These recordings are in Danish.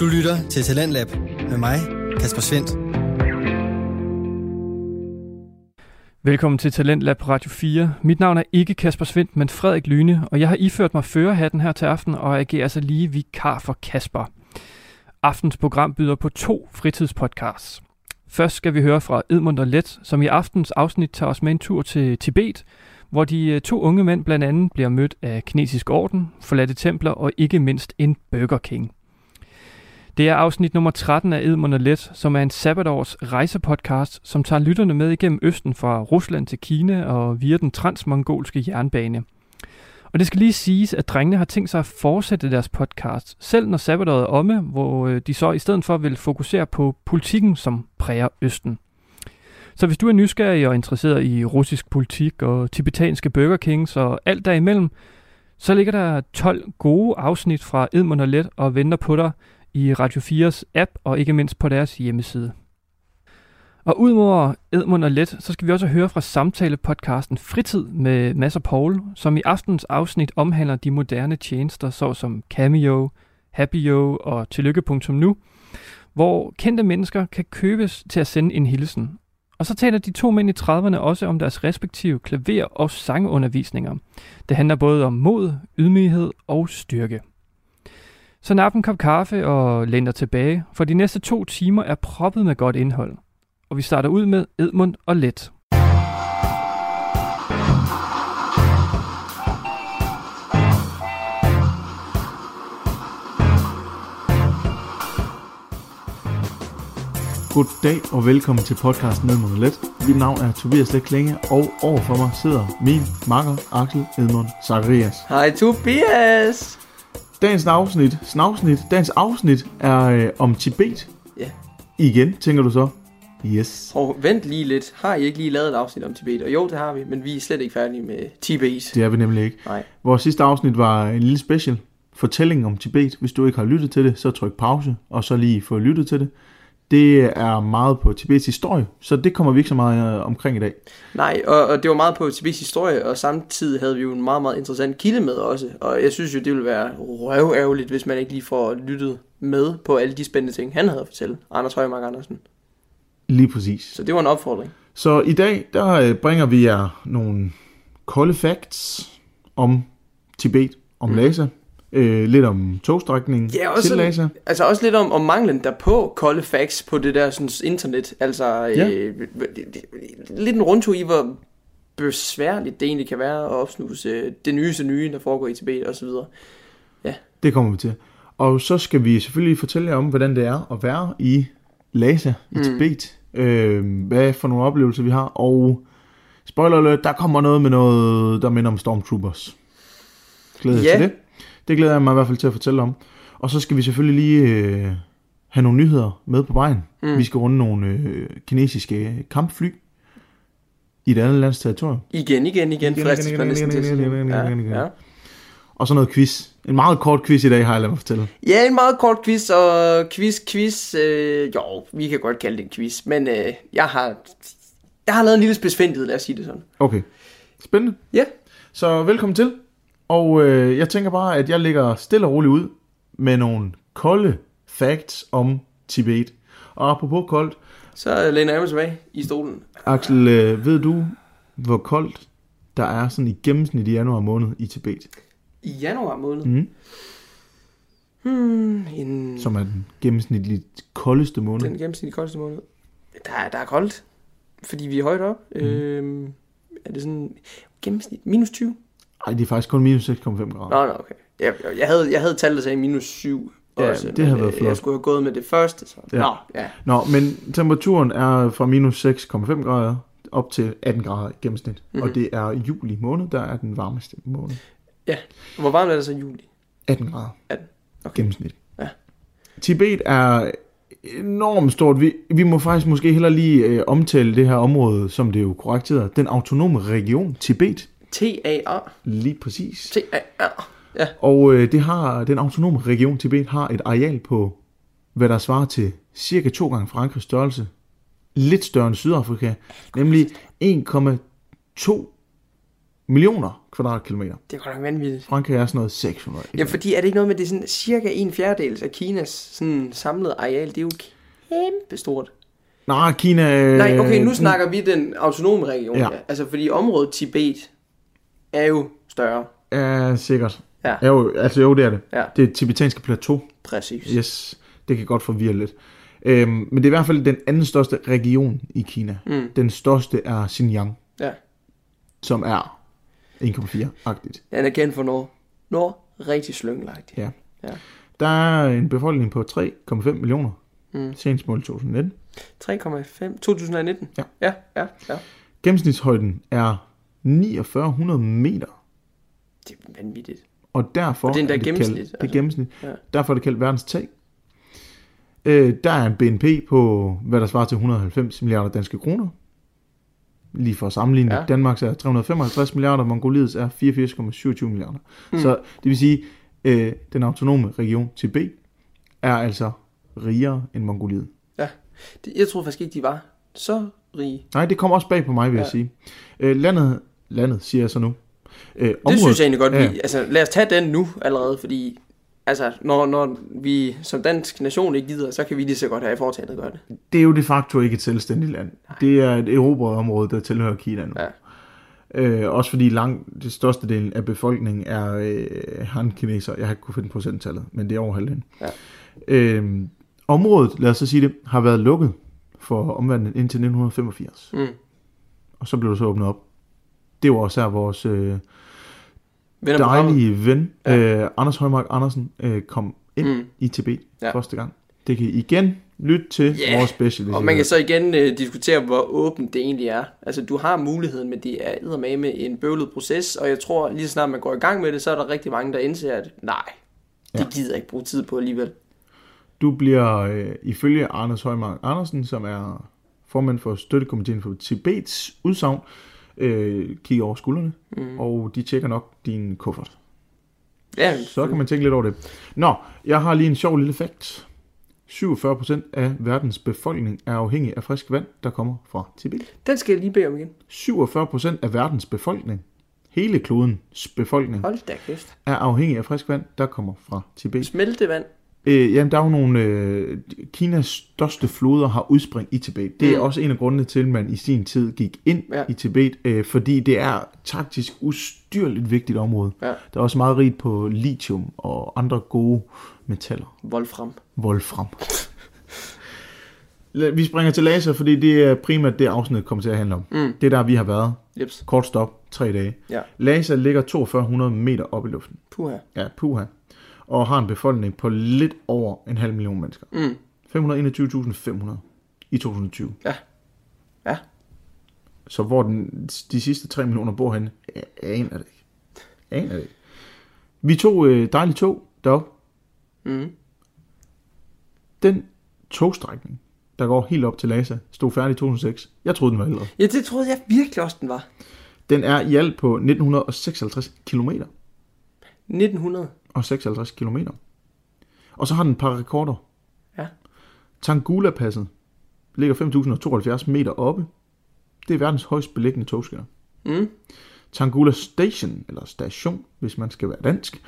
Du lytter til Talentlab med mig, Kasper Svendt. Velkommen til Talentlab på Radio 4. Mit navn er ikke Kasper Svendt, men Frederik Lyne, og jeg har iført mig førerhatten her til aften og agerer altså lige vikar for Kasper. Aftens program byder på to fritidspodcasts. Først skal vi høre fra Edmund og Let, som i aftens afsnit tager os med en tur til Tibet, hvor de øh, to unge mænd blandt andet bliver mødt af kinesisk orden, forladte templer og ikke mindst en Burger King. Det er afsnit nummer 13 af Edmund og Let, som er en sabbatårs rejsepodcast, som tager lytterne med igennem Østen fra Rusland til Kina og via den transmongolske jernbane. Og det skal lige siges, at drengene har tænkt sig at fortsætte deres podcast, selv når sabbatåret er omme, hvor øh, de så i stedet for vil fokusere på politikken, som præger Østen. Så hvis du er nysgerrig og interesseret i russisk politik og tibetanske Burger Kings og alt derimellem, så ligger der 12 gode afsnit fra Edmund og Let og venter på dig i Radio 4's app og ikke mindst på deres hjemmeside. Og udover Edmund og Let, så skal vi også høre fra samtale-podcasten Fritid med Mads og Paul, som i aftens afsnit omhandler de moderne tjenester, såsom Cameo, Happyo og Tillykke.nu, hvor kendte mennesker kan købes til at sende en hilsen. Og så taler de to mænd i 30'erne også om deres respektive klaver- og sangundervisninger. Det handler både om mod, ydmyghed og styrke. Så nap en kop kaffe og læn dig tilbage, for de næste to timer er proppet med godt indhold. Og vi starter ud med Edmund og Let. Goddag og velkommen til podcasten Edmund og Let. Mit navn er Tobias Let Klinge, og overfor mig sidder min makker Axel Edmund Zacharias. Hej Tobias! Dagens afsnit, snavsnit, dagens afsnit er øh, om Tibet. Ja. Igen, tænker du så? Yes. Og vent lige lidt. Har I ikke lige lavet et afsnit om Tibet? Og jo, det har vi, men vi er slet ikke færdige med Tibet. Det er vi nemlig ikke. Nej. Vores sidste afsnit var en lille special fortælling om Tibet. Hvis du ikke har lyttet til det, så tryk pause, og så lige få lyttet til det. Det er meget på Tibets historie, så det kommer vi ikke så meget øh, omkring i dag. Nej, og, og det var meget på Tibets historie, og samtidig havde vi jo en meget, meget interessant kilde med også. Og jeg synes jo, det ville være røværgerligt, hvis man ikke lige får lyttet med på alle de spændende ting, han havde at fortælle. Anders Højmark Andersen. Lige præcis. Så det var en opfordring. Så i dag, der øh, bringer vi jer nogle kolde facts om Tibet, om Lhasa, øh, lidt om togstrækningen Ja, også til Lhasa. altså også lidt om, om manglen derpå kolde facts på det der sådan, internet. Altså Ja. øh, lidt en rundtur i, hvor besværligt det egentlig kan være at opsnuse øh, det nyeste nye, der foregår i Tibet og så videre. Det kommer vi til. Og så skal vi selvfølgelig fortælle jer om, hvordan det er at være i Lhasa, i Mm. Tibet. Øh, hvad for nogle oplevelser vi har. Og spoiler alert, der kommer noget med noget, der minder om Stormtroopers. Glæder Ja. til det. Det glæder jeg mig i hvert fald til at fortælle om. Og så skal vi selvfølgelig lige øh, have nogle nyheder med på vejen. Mm. Vi skal runde nogle øh, kinesiske kampfly i et andet lands territorium. Igen, igen, igen, fristes man næsten til. Og så noget quiz. En meget kort quiz i dag, har jeg ladet mig fortælle. ja, en meget kort quiz, og quiz, quiz, øh, jo, vi kan godt kalde det en quiz, men øh, jeg har, jeg har lavet en lille spidsfindighed, lad os sige det sådan. Okay. Spændende. Ja, Så velkommen til. Og øh, jeg tænker bare, at jeg lægger stille og roligt ud med nogle kolde facts om Tibet. Og apropos koldt, så læner jeg mig tilbage i stolen. Axel, øh, ved du, hvor koldt der er sådan i gennemsnit i januar måned i Tibet? I januar måned. Mm. Hmm, en, Som er den gennemsnitligt koldeste måned. den gennemsnitlige koldeste måned. Der, er- der er koldt, fordi vi er højt op. Mm. Øhm, er det sådan gennemsnit minus 20? Nej, det er faktisk kun minus 6,5 grader. Nå, nå, okay. Jeg, jeg, havde, jeg havde tallet, der sagde minus 7 Ja, også, det havde været øh, flot. Jeg skulle have gået med det første, så. Ja. Nå, ja. Nå, men temperaturen er fra minus 6,5 grader op til 18 grader i gennemsnit. Mm-hmm. Og det er juli måned, der er den varmeste måned. Hvor varmt er det så i juli? 18 grader. 18. Okay. Gennemsnit. Ja. Tibet er enormt stort. Vi, vi må faktisk måske heller lige øh, omtale det her område, som det jo korrekt hedder, den autonome region Tibet. T-A-R. Lige præcis. T-A-R. Ja. Og øh, det har, den autonome region Tibet har et areal på, hvad der svarer til cirka to gange Frankrigs størrelse. Lidt større end Sydafrika, nemlig 1,2 millioner kvadratkilometer. Det er godt nok vanvittigt. Frankrig er sådan noget 600. Ja, fordi er det ikke noget med, det er sådan cirka en fjerdedel af Kinas sådan samlede areal, det er jo kæmpe stort. Nej, Kina... Nej, okay, nu øh, snakker vi den autonome region. Ja. Ja. Altså, fordi området Tibet er jo større. Ja, sikkert. Ja. Jo, altså jo, det er det. Ja. Det er tibetanske plateau. Præcis. Yes, det kan godt forvirre lidt. Øhm, men det er i hvert fald den anden største region i Kina. Mm. Den største er Xinjiang, Ja. som er 1,4-agtigt. Den er kendt for noget. Noget rigtig slyngelagtigt. Ja. Ja. Der er en befolkning på 3,5 millioner. Mm. Senest mål 2019. 3,5. 2019? Ja. Ja, ja, ja. Gennemsnitshøjden er 4900 meter. Det er vanvittigt. Og derfor Og det er endda det gennemsnit, Kaldt, det er altså. gennemsnit. Ja. Derfor er det kaldt verdens tag. Øh, der er en BNP på, hvad der svarer til 190 milliarder danske kroner. Lige for at sammenligne Ja. ja. Danmarks er 355 milliarder, Mongoliets er 84,27 milliarder. Hmm. Så det vil sige, øh, den autonome region Tibet er altså rigere end Mongoliet. Det, jeg troede faktisk ikke, de var så rige. Nej, det kommer også bag på mig, vil ja. Ja. jeg sige. Øh, landet, landet siger jeg så nu. Øh, Det synes jeg egentlig godt, ja. vi, altså lad os tage den nu allerede, fordi altså, når, når vi som dansk nation ikke gider, så kan vi lige så godt have i foretaget at gøre det. Det er jo de facto ikke et selvstændigt land. Det er et erobret område, der tilhører Kina nu. Ja. Øh, også fordi langt det største del af befolkningen er øh, han-kineser. Jeg har ikke kunne finde procenttallet, men det er over halvdelen. Ja. Øh, området, lad os så sige det, har været lukket for omverdenen indtil 1985. Mm. Og så blev det så åbnet op. Det var også her vores øh, dejlige ven, øh, Anders Højmark Andersen, øh, kom ind Mm. i Tibet Ja. ja. første gang. Det kan I igen lytte til Ja, vores special. Og man kan så igen øh, diskutere, hvor åbent det egentlig er. Altså, du har muligheden, men det er med en bøvlet proces, og jeg tror, lige så snart man går i gang med det, så er der rigtig mange, der indser, at nej, det Ja. gider ikke bruge tid på alligevel. Du bliver øh, ifølge Anders Højmark Andersen, som er formand for støttekomiteen for Tibets udsagn, øh, kigger over skuldrene, mm. og de tjekker nok din kuffert. Ja, Så kan man tænke lidt over det. Nå, jeg har lige en sjov lille fakt. 47% af verdens befolkning er afhængig af frisk vand, der kommer fra Tibet. Den skal jeg lige bede om igen. 47% af verdens befolkning, hele klodens befolkning, Hold da kæft. er afhængig af frisk vand, der kommer fra Tibet. Smeltevand. Øh, jamen, der er jo nogle... Øh, Kinas største floder har udspring i Tibet. Det er Mm. også en af grundene til, at man i sin tid gik ind Ja. i Tibet, øh, fordi det er taktisk ustyrligt vigtigt område. Ja. Der er også meget rigt på lithium og andre gode metaller. Wolfram. Wolfram. Vi springer til laser, fordi det er primært det, afsnit kommer til at handle om. Mm. Det er der, vi har været. Jeps. Kort stop, tre dage. Ja. Laser ligger 4200 meter op i luften. Puha. Ja, puha. Og har en befolkning på lidt over en halv million mennesker. Mm. 521.500 i 2020. Ja. Ja. Så hvor den, de sidste 3 millioner bor henne, jeg aner det ikke. Jeg aner det ikke. Vi tog øh, dejligt tog derop. Mm. Den togstrækning, der går helt op til Lhasa, stod færdig i 2006. Jeg troede, den var ældre. Ja, det troede jeg virkelig også, den var. Den er i alt på 1956 km 1900. og 56 km. Og så har den et par rekorder. Ja. Tangula-passet ligger 5.072 meter oppe. Det er verdens højst beliggende togskinner. Mm. Tangula Station, eller station, hvis man skal være dansk,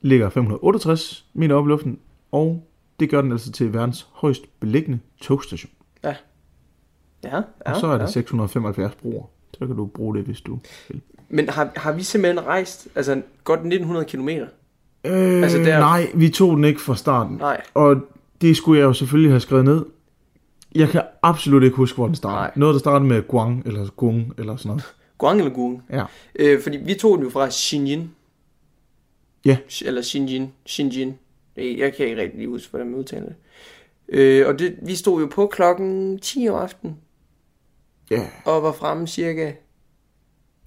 ligger 568 meter oppe i luften, og det gør den altså til verdens højst beliggende togstation. Ja. Ja, Og så er ja. der 675 broer. Så kan du bruge det, hvis du vil. Men har, har vi simpelthen rejst, altså godt 1900 km? Øh, Altså, der-. Nej, vi tog den ikke fra starten. Nej. Og det skulle jeg jo selvfølgelig have skrevet ned. Jeg kan absolut ikke huske, hvor den startede. Nej. Noget, der startede med Guang, eller Gung, eller sådan noget. Guang eller Guang? Ja. Øh, fordi vi tog den jo fra Xinjiang. Ja. Eller Xinjiang. Xinjiang. Det- Jeg kan ikke rigtig lige huske, hvordan man udtaler det. Øh, og det, vi stod jo på klokken 10 om aftenen, Ja, og var fremme cirka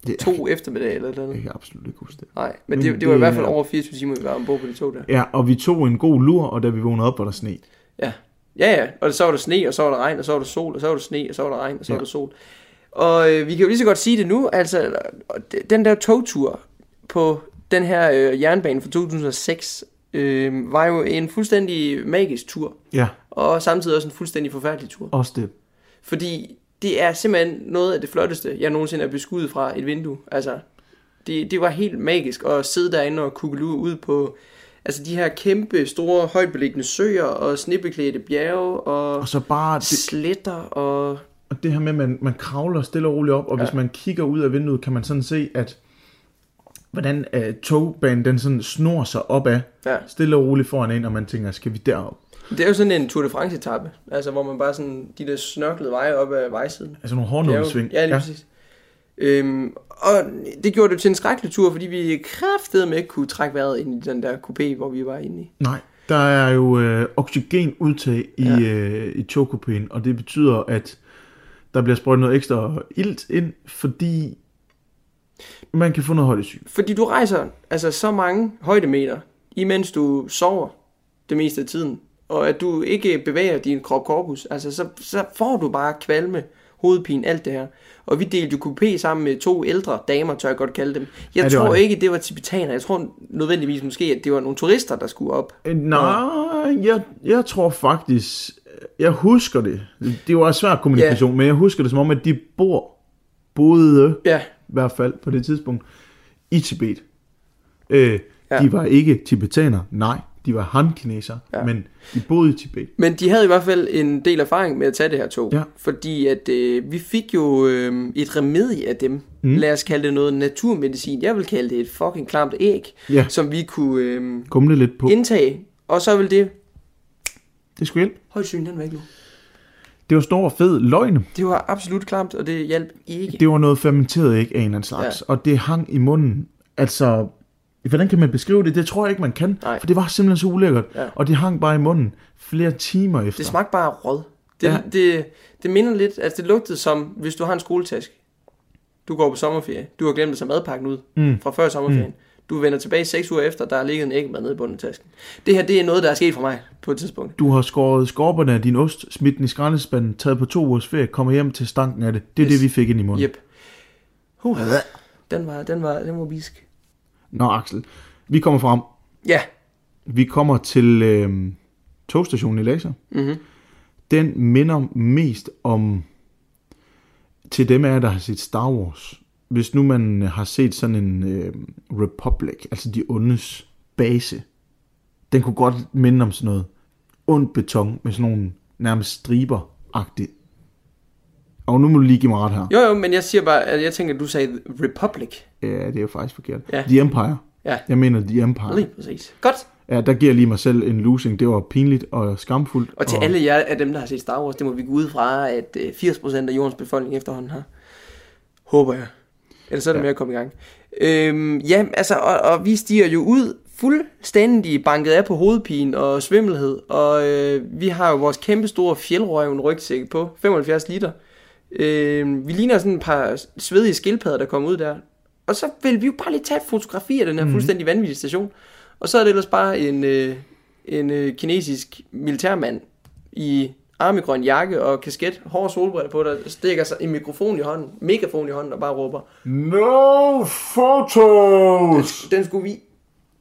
det, to eftermiddag eller et eller andet. jeg kan absolut ikke huske det. Nej, men, Men det, det var i det hvert fald er- over 24 timer, vi var ombord på de tog der. Ja, og vi tog en god lur, og da vi vågnede op, var der sne. Ja, ja, ja. Og så var der sne, og så var der regn, og så var der sol, og så var der sne, og så var der regn, og så var der sol. Og øh, vi kan jo lige så godt sige det nu, altså, den der togtur på den her øh, jernbane fra 2006, øh, var jo en fuldstændig magisk tur, Ja, og samtidig også en fuldstændig forfærdelig tur. også det. Fordi det er simpelthen noget af det flotteste, jeg nogensinde er beskudt fra et vindue. Altså, det, det var helt magisk at sidde derinde og kugge ud på altså de her kæmpe, store, højtbeliggende søer og snebeklædte bjerge og, Og så bare det, sletter og... og det her med, at man, man kravler stille og roligt op, og ja. hvis man kigger ud af vinduet, kan man sådan se, at hvordan uh, togbanen den sådan snor sig opad, Ja. stille og roligt foran en, og man tænker, skal vi derop? Det er jo sådan en Tour de France etape, altså hvor man bare sådan, de der snørklede veje op ad vejsiden. Altså nogle hårdnålesving. Ja, lige ja. præcis. Øhm, og det gjorde det til en skrækkelig tur, fordi vi kraftedeme ikke kunne trække vejret ind i den der coupé, hvor vi var inde i. Nej, der er jo øh, oxygenudtag i, ja. øh, i togkupéen, og det betyder, at der bliver sprøjtet noget ekstra ilt ind, fordi man kan få noget højdesyge. Fordi du rejser altså så mange højdemeter, imens du sover det meste af tiden, og at du ikke bevæger din krop korpus, altså så, så får du bare kvalme, hovedpine, alt det her. Og vi delte jo coupé sammen med to ældre damer, tør jeg godt kalde dem. Jeg Ja, ja, tror det. ikke, det var tibetaner. Jeg tror nødvendigvis måske, at det var nogle turister, der skulle op. Øh, Nej, jeg, jeg tror faktisk, jeg husker det. Det var svær kommunikation, men jeg husker det som om, at de bor, boede Ja, i hvert fald på det tidspunkt, i Tibet. Øh, Ja. De var ikke tibetanere, nej, de var han-kinesere, Ja. men de boede i Tibet. Men de havde i hvert fald en del erfaring med at tage det her tog. Ja. Fordi at øh, vi fik jo øh, et remedie af dem. Mm. Lad os kalde det noget naturmedicin. Jeg vil kalde det et fucking klamt æg, Ja. som vi kunne øh, Kumle lidt på. indtage. Og så vil det... Det skulle hjælpe. Højt syn, den væk nu. Det var stor fed løgne. Det var absolut klamt, og det hjalp ikke. Det var noget fermenteret æg af en eller anden slags, ja. og det hang i munden. Altså, hvordan kan man beskrive det? Det tror jeg ikke, man kan, Nej. for det var simpelthen så ulækkert. Ja. Og det hang bare i munden flere timer efter. Det smagte bare råd. Det. Ja. det, det minder lidt, altså det lugtede som, hvis du har en skoletaske. Du går på sommerferie. Du har glemt at tage madpakken ud Mm. fra før sommerferien. Mm. Du vender tilbage seks uger efter, der er ligget en ægmad nede i bunden af tasken. Det her, det er noget, der er sket for mig på et tidspunkt. Du har skåret skorperne af din ost, smidt den i skraldespanden, taget på to ugers ferie, kommer hjem til stanken af det. Det er yes. det, vi fik ind i munden. Yep. Uh, den var, den var, den var bisk. Nå, Axel, vi kommer frem. Ja. Vi kommer til øh, togstationen i Laser. Mm-hmm. Den minder mest om, til dem af jer, der har set Star Wars. Hvis nu man har set sådan en øh, Republic, altså de ondes base, den kunne godt minde om sådan noget ondt beton med sådan nogle nærmest striber-agtigt. Og nu må du lige give mig ret her. Jo, jo, men jeg siger bare, at jeg tænker, at du sagde Republic. Ja, det er jo faktisk forkert. Ja. The Empire. Ja. Jeg mener The Empire. Lige præcis. Godt. Ja, der giver jeg lige mig selv en losing. Det var pinligt og skamfuldt. Og til alle jer af dem, der har set Star Wars, det må vi gå ud fra, at øh, 80% af jordens befolkning efterhånden har. Håber jeg. Ellers er det ja. Ja. med at komme i gang. Øhm, ja, altså, og, og vi stiger jo ud fuldstændig banket af på hovedpine og svimmelhed. Og øh, vi har jo vores kæmpe store fjeldrøven rygsæk på 75 liter. Øh, vi ligner sådan et par svedige skildpadder, der kommer ud der. Og så vil vi jo bare lige tage et fotografi af den her mm. fuldstændig vanvittige station. Og så er det ellers bare en, øh, en øh, kinesisk militærmand i armegrøn jakke og kasket, hårde solbriller på, der stikker sig en mikrofon i hånden, megafon i hånden og bare råber, No photos! den skulle vi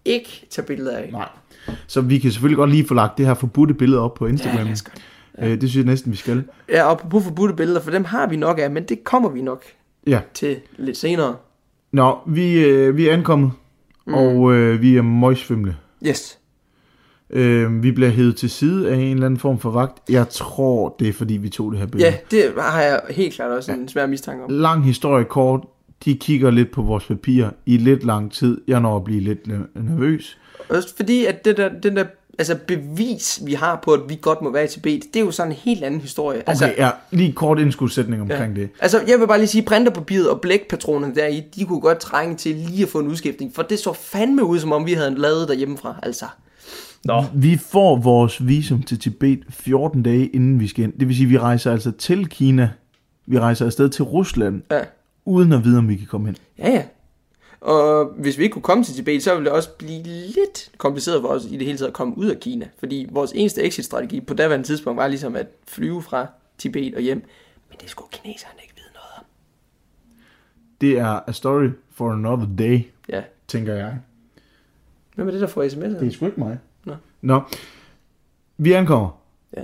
ikke tage billeder af. Nej. Så vi kan selvfølgelig godt lige få lagt det her forbudte billede op på Ja, Instagram. lad os det. Øh, det synes jeg næsten, vi skal. Ja, og på forbudte billeder, for dem har vi nok af, men det kommer vi nok Ja. til lidt senere. Nå, vi, øh, vi er ankommet, mm. og øh, vi er møgsvimle. Yes. Øh, vi bliver hævet til side af en eller anden form for vagt. Jeg tror, det er fordi, vi tog det her billede. Ja, det har jeg helt klart også en svær mistanke om. Lang historie kort. De kigger lidt på vores papirer i lidt lang tid. Jeg når at blive lidt ner- nervøs. Også fordi, at det der, den der altså bevis, vi har på, at vi godt må være i Tibet, det er jo sådan en helt anden historie. Okay, altså, ja, lige kort indskudsætning omkring ja. det. Altså, jeg vil bare lige sige, printerpapiret og blækpatronerne deri, de kunne godt trænge til lige at få en udskiftning, for det så fandme ud, som om vi havde lavet derhjemmefra, altså. Nå. Vi får vores visum til Tibet 14 dage inden vi skal ind. Det vil sige, at vi rejser altså til Kina. Vi rejser afsted til Rusland, Ja. uden at vide, om vi kan komme ind. Ja, ja. Og hvis vi ikke kunne komme til Tibet, så ville det også blive lidt kompliceret for os i det hele taget at komme ud af Kina. Fordi vores eneste exit-strategi på daværende tidspunkt var ligesom at flyve fra Tibet og hjem. Men det skulle kineserne ikke vide noget om. Det er a story for another day, Ja. tænker jeg. Hvem er det, der får sms'er? Det er sgu ikke mig. Nå. Vi ankommer. Ja.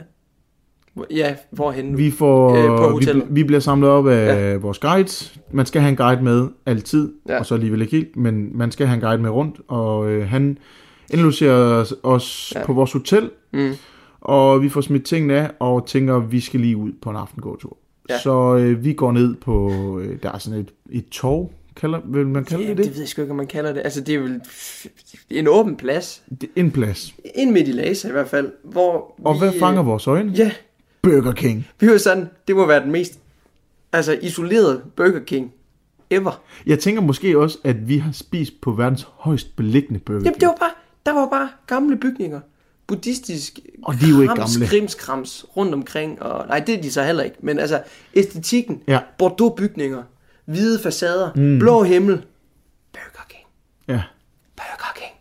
Ja, hvorhen nu? Vi, får, Øh, på vi, bl- vi bliver samlet op af ja. vores guides. Man skal have en guide med altid, Ja. og så alligevel ikke helt, men man skal have en guide med rundt, og øh, han indlogerer os, Ja. på vores hotel, Mm. og vi får smidt tingene af, og tænker, vi skal lige ud på en aftengåtur. Ja. Så øh, vi går ned på, øh, der er sådan et, et torv, kalder, vil man kalde Ja, det det det? ved jeg sgu ikke, om man kalder det. Altså, det er vel en åben plads. det? En plads. Ind midt i Lasa i hvert fald, hvor Og vi, hvad fanger øh, vores øjne? Ja, Burger King. vi var sådan, det må være den mest altså, isolerede Burger King ever. Jeg tænker måske også, at vi har spist på verdens højst beliggende Burger King. Jamen, det var bare, der var bare gamle bygninger. Buddhistisk Og de er jo ikke krams, gamle. krimskrams rundt omkring. Og, nej, det er de så heller ikke. Men altså, æstetikken, Ja. Bordeaux-bygninger, hvide facader, mm. blå himmel. Burger King. Ja, Burger King.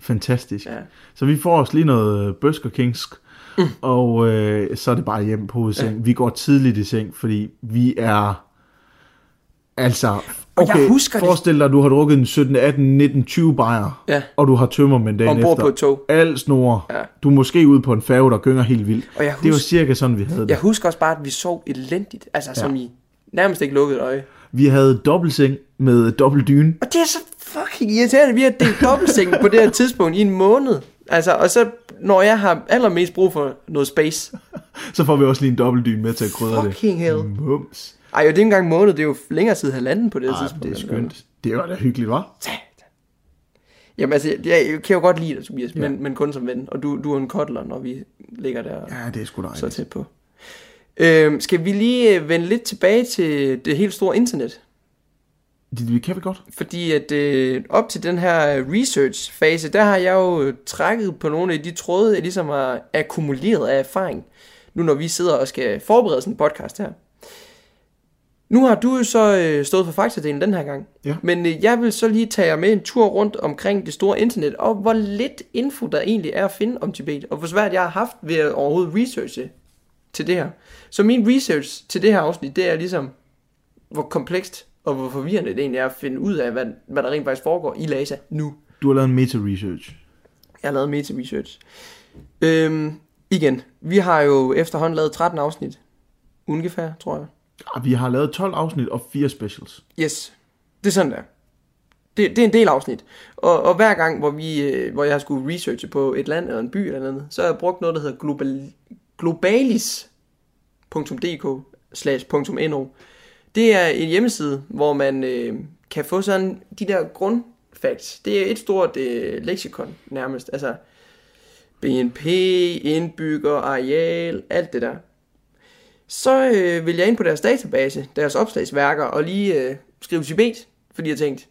fantastisk. Ja. Så vi får os lige noget Burger Kingsk, mm. og øh, så er det bare hjem på hovedseng. Ja. Vi går tidligt i seng, fordi vi er... Altså, jeg okay, husker det- forestil dig, at du har drukket en 17, 18, 19, 20 bajer, Ja. og du har tømmermænd dagen Ombord efter. på et tog. Al snore. Ja. Du er måske ude på en færge, der gynger helt vildt. Og jeg Det var husker- cirka sådan, vi havde det. Jeg husker også bare, at vi sov elendigt. Altså, som i nærmest ikke lukket et øje. Vi havde dobbeltseng med dobbelt dyne. Og det er så fucking irriterende, vi har delt dobbeltseng på det her tidspunkt i en måned. Altså, og så når jeg har allermest brug for noget space. Så får vi også lige en dobbeltdyne med til at krydre det. Fucking hell. Mums. Ej, og det er ikke engang en måned, det er jo længere tid halvanden på det her tidspunkt. det er skønt. Det var da hyggeligt, var? Jamen altså, jeg, jeg kan jo godt lide dig, Tobias, ja. men, men kun som ven. Og du, du er en kottler, når vi ligger der Ja, det er sgu da så tæt på. Øhm, skal vi lige øh, vende lidt tilbage til det helt store internet? Det, det kan vi godt. Fordi at øh, op til den her research-fase, der har jeg jo øh, trækket på nogle af de tråde, jeg ligesom har akkumuleret af erfaring. Nu når vi sidder og skal forberede sådan en podcast her. Nu har du jo så øh, stået for faktadelen den her gang. Ja. Men øh, jeg vil så lige tage jer med en tur rundt omkring det store internet, og hvor lidt info der egentlig er at finde om Tibet, og hvor svært jeg har haft ved at overhovedet researche til det her. Så min research til det her afsnit, det er ligesom, hvor komplekst og hvor forvirrende det egentlig er at finde ud af, hvad, hvad der rent faktisk foregår i Lhasa nu. Du har lavet en meta-research. Jeg har lavet meta-research. Øhm, igen, vi har jo efterhånden lavet 13 afsnit. Ungefær, tror jeg. Ja, vi har lavet 12 afsnit og 4 specials. Yes, det er sådan der. Det, det er en del afsnit. Og, og hver gang, hvor, vi, øh, hvor jeg har skulle researche på et land eller en by eller andet, så har jeg brugt noget, der hedder global, globalis.dk slash .no. Det er en hjemmeside, hvor man øh, kan få sådan de der grundfacts. Det er et stort øh, leksikon nærmest. Altså BNP, indbygger, areal, alt det der. Så øh, vil jeg ind på deres database, deres opslagsværker, og lige øh, skrive Tibet, fordi jeg tænkte,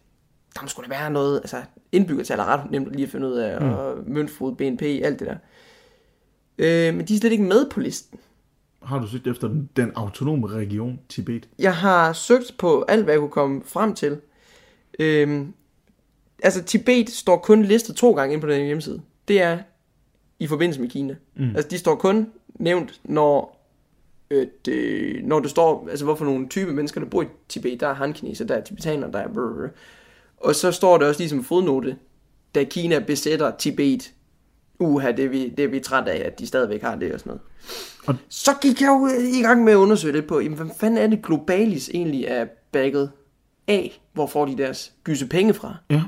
der må sgu da være noget, altså indbyggertal er ret nemt lige at finde ud af, mm. og møntfod, BNP, alt det der. Øh, men de er slet ikke med på listen. Har du søgt efter den, den autonome region, Tibet? Jeg har søgt på alt, hvad jeg kunne komme frem til. Øhm, altså, Tibet står kun listet to gange ind på den hjemmeside. Det er i forbindelse med Kina. Mm. Altså, de står kun nævnt, når, øh, når det står, altså, hvorfor nogle type mennesker, der bor i Tibet. Der er han-kineser, der er tibetaner, der er... Brr. Og så står det også ligesom fodnote, da Kina besætter Tibet. Uha, det er vi, det er vi træt af, at de stadigvæk har det og sådan noget. Og- Så gik jeg jo i gang med at undersøge lidt på, jamen, hvad fanden er det Globalis egentlig er bagget af? Hvor får de deres gyse penge fra? Ja.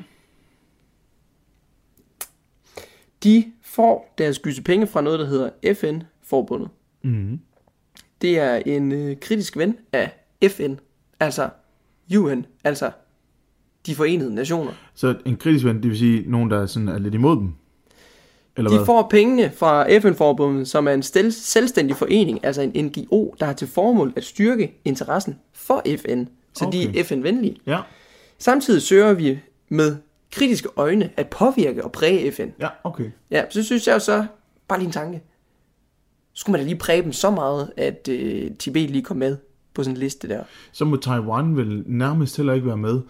De får deres gyse penge fra noget, der hedder FN-forbundet. Mm. Det er en øh, kritisk ven af FN, altså UN, altså de forenede nationer. Så en kritisk ven, det vil sige nogen, der er, sådan, er lidt imod dem? Eller De hvad? får pengene fra FN-forbundet, som er en stel- selvstændig forening, altså en NGO, der har til formål at styrke interessen for FN, så okay. de er FN-venlige. Ja, Samtidig søger vi med kritiske øjne at påvirke og præge FN. ja, okay. Ja, så synes jeg jo så, bare lige en tanke, skulle man da lige præge dem så meget, at øh, Tibet lige kom med på sådan en liste der. Så må Taiwan vel nærmest heller ikke være med,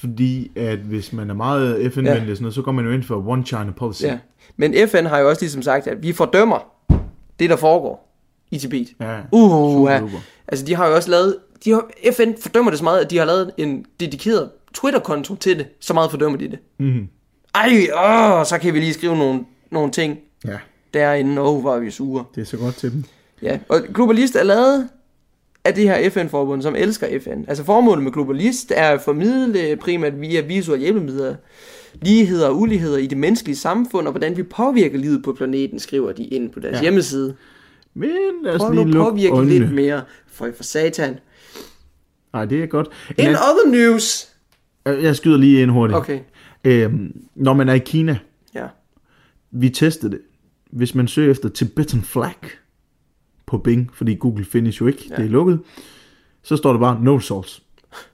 fordi at hvis man er meget FN-venlig, ja. sådan noget, så går man jo ind for One China Policy. Ja. Men FN har jo også ligesom sagt, at vi fordømmer det, der foregår i Tibet. ja. Uh, ja. Altså, de har jo også lavet... De har, FN fordømmer det så meget, at de har lavet en dedikeret Twitter-konto til det. Så meget fordømmer de det. Mm. Ej, åh, så kan vi lige skrive nogle, nogle ting Ja, derinde. Åh, oh, hvor er vi sure. det er så godt til dem. Ja, og Globalist er lavet af det her FN-forbund, som elsker FN. Altså formålet med Globalist er at formidle primært via visuelle hjælpemidler ligheder og uligheder i det menneskelige samfund, og hvordan vi påvirker livet på planeten, skriver de ind på deres Ja. hjemmeside. Men lad os Prøv lige lukke påvirke øjnene. lidt mere, for, for satan. Nej, det er godt. In anden- other news. Øh, Jeg skyder lige ind hurtigt. Okay, Øhm, når man er i Kina, ja. vi testede det. Hvis man søger efter Tibetan flag på Bing, fordi Google findes jo ikke, ja. det er lukket, så står der bare no results.